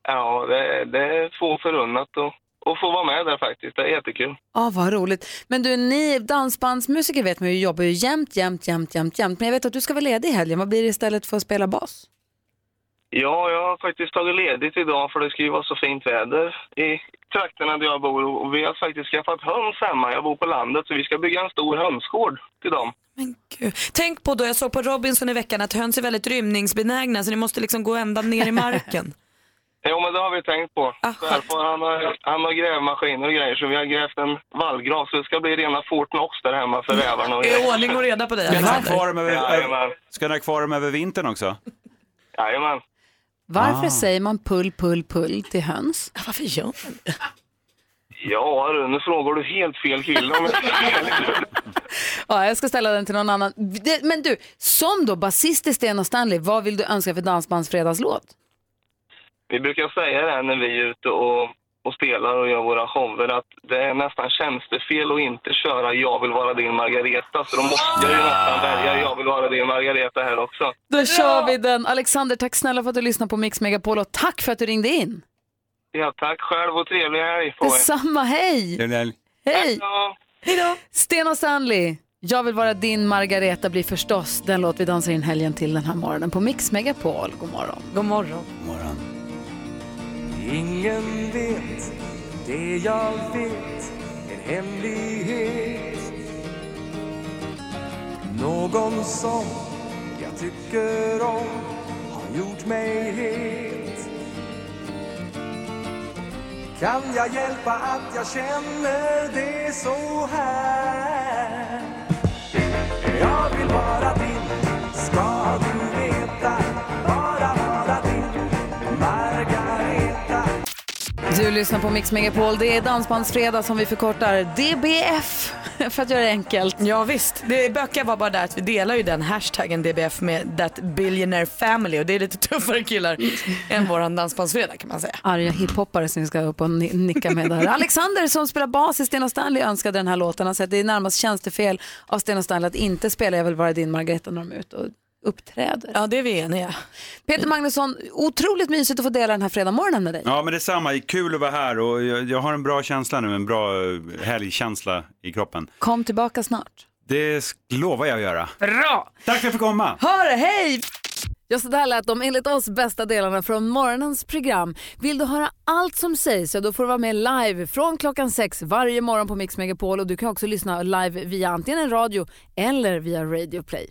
S18: Ja, det, det är få förunnat att, att få vara med där faktiskt. Det är jättekul.
S1: Ja, vad roligt. Men du, ni dansbandsmusiker vet man ju jobbar ju jämt, jämt, jämt, jämt, jämt. Men jag vet att du ska vara ledig i helgen. Vad blir det istället för att spela bas?
S18: Ja, jag har faktiskt tagit ledigt idag för det ska ju vara så fint väder i trakterna där jag bor. Och vi har faktiskt skaffat höns hemma. Jag bor på landet så vi ska bygga en stor hönsgård till dem.
S3: Gud. Tänk på då, jag såg på Robinson i veckan att höns är väldigt rymningsbenägna så ni måste liksom gå ända ner i marken.
S18: Jo, men det har vi tänkt på. Därför han har, han har grävmaskiner och grejer så vi har grävt en vallgrav så det ska bli rena Fort Knox där hemma för rävarna och
S3: Är ordning och reda på dig
S9: Ska ni ha
S3: Alexander?
S9: kvar dem över,
S18: Jajamän.
S9: ska ni ha kvar dem över vintern också?
S18: Jajamän.
S1: Varför
S9: Ah.
S1: säger man pull, pull, pull till höns?
S3: Varför gör man det?
S18: Ja, du, nu frågar du helt fel kille. om jag ska vara ärlig.
S1: Ja, jag ska ställa den till någon annan. Det- Men du, som då basist i Sten och Stanley, vad vill du önska för dansbandsfredagslåt?
S18: Vi brukar säga det här när vi är ute och, och spelar och gör våra shower att det är nästan tjänstefel att inte köra Jag vill vara din Margareta. Så då måste jag ju nästan välja Jag vill vara din Margareta här också.
S1: Då kör vi den. Alexander, tack snälla för att du lyssnade på Mix Megapol och tack för att du ringde in.
S18: Ja, tack själv och trevlig helg på er.
S1: Detsamma, hej! Hej!
S18: Hej
S3: då!
S1: Sten och Stanley, Jag vill vara din Margareta blir förstås den låt vi dansar in helgen till den här morgonen på Mix Megapol. God morgon.
S3: God morgon.
S4: Ingen vet det jag vet, en hemlighet. Någon som jag tycker om har gjort mig het. Kan jag hjälpa att jag känner det så här? Du
S1: lyssnar på Mix Megapol. Det är Dansbandsfredag som vi förkortar DBF för att göra det enkelt.
S3: Ja visst, det bökiga var bara där att vi delar ju den hashtaggen DBF med That Billionaire Family och det är lite tuffare killar än våran dansbandsfredag kan man säga.
S1: Arga hiphoppare som vi ska upp och ni- nicka med där. Alexander som spelar bas i Sten Stanley önskade den här låten. Han säger att det är närmast tjänstefel av Sten Stanley att inte spela Jag vill vara din Margareta när de är ute och uppträder.
S3: Ja, det är vi eniga.
S1: Peter Magnusson, otroligt mysigt att få dela den här fredagsmorgonen med dig.
S9: Ja men detsamma, kul att vara här och jag, jag har en bra känsla nu, en bra eh, helgkänsla i kroppen.
S1: Kom tillbaka snart.
S9: Det lovar jag att göra.
S1: Bra!
S9: Tack för att jag fick komma.
S1: Hör, hej! Ja, så där lät de enligt oss bästa delarna från morgonens program. Vill du höra allt som sägs så då får du vara med live från klockan sex varje morgon på Mix Megapol och du kan också lyssna live via antingen en radio eller via Radio Play.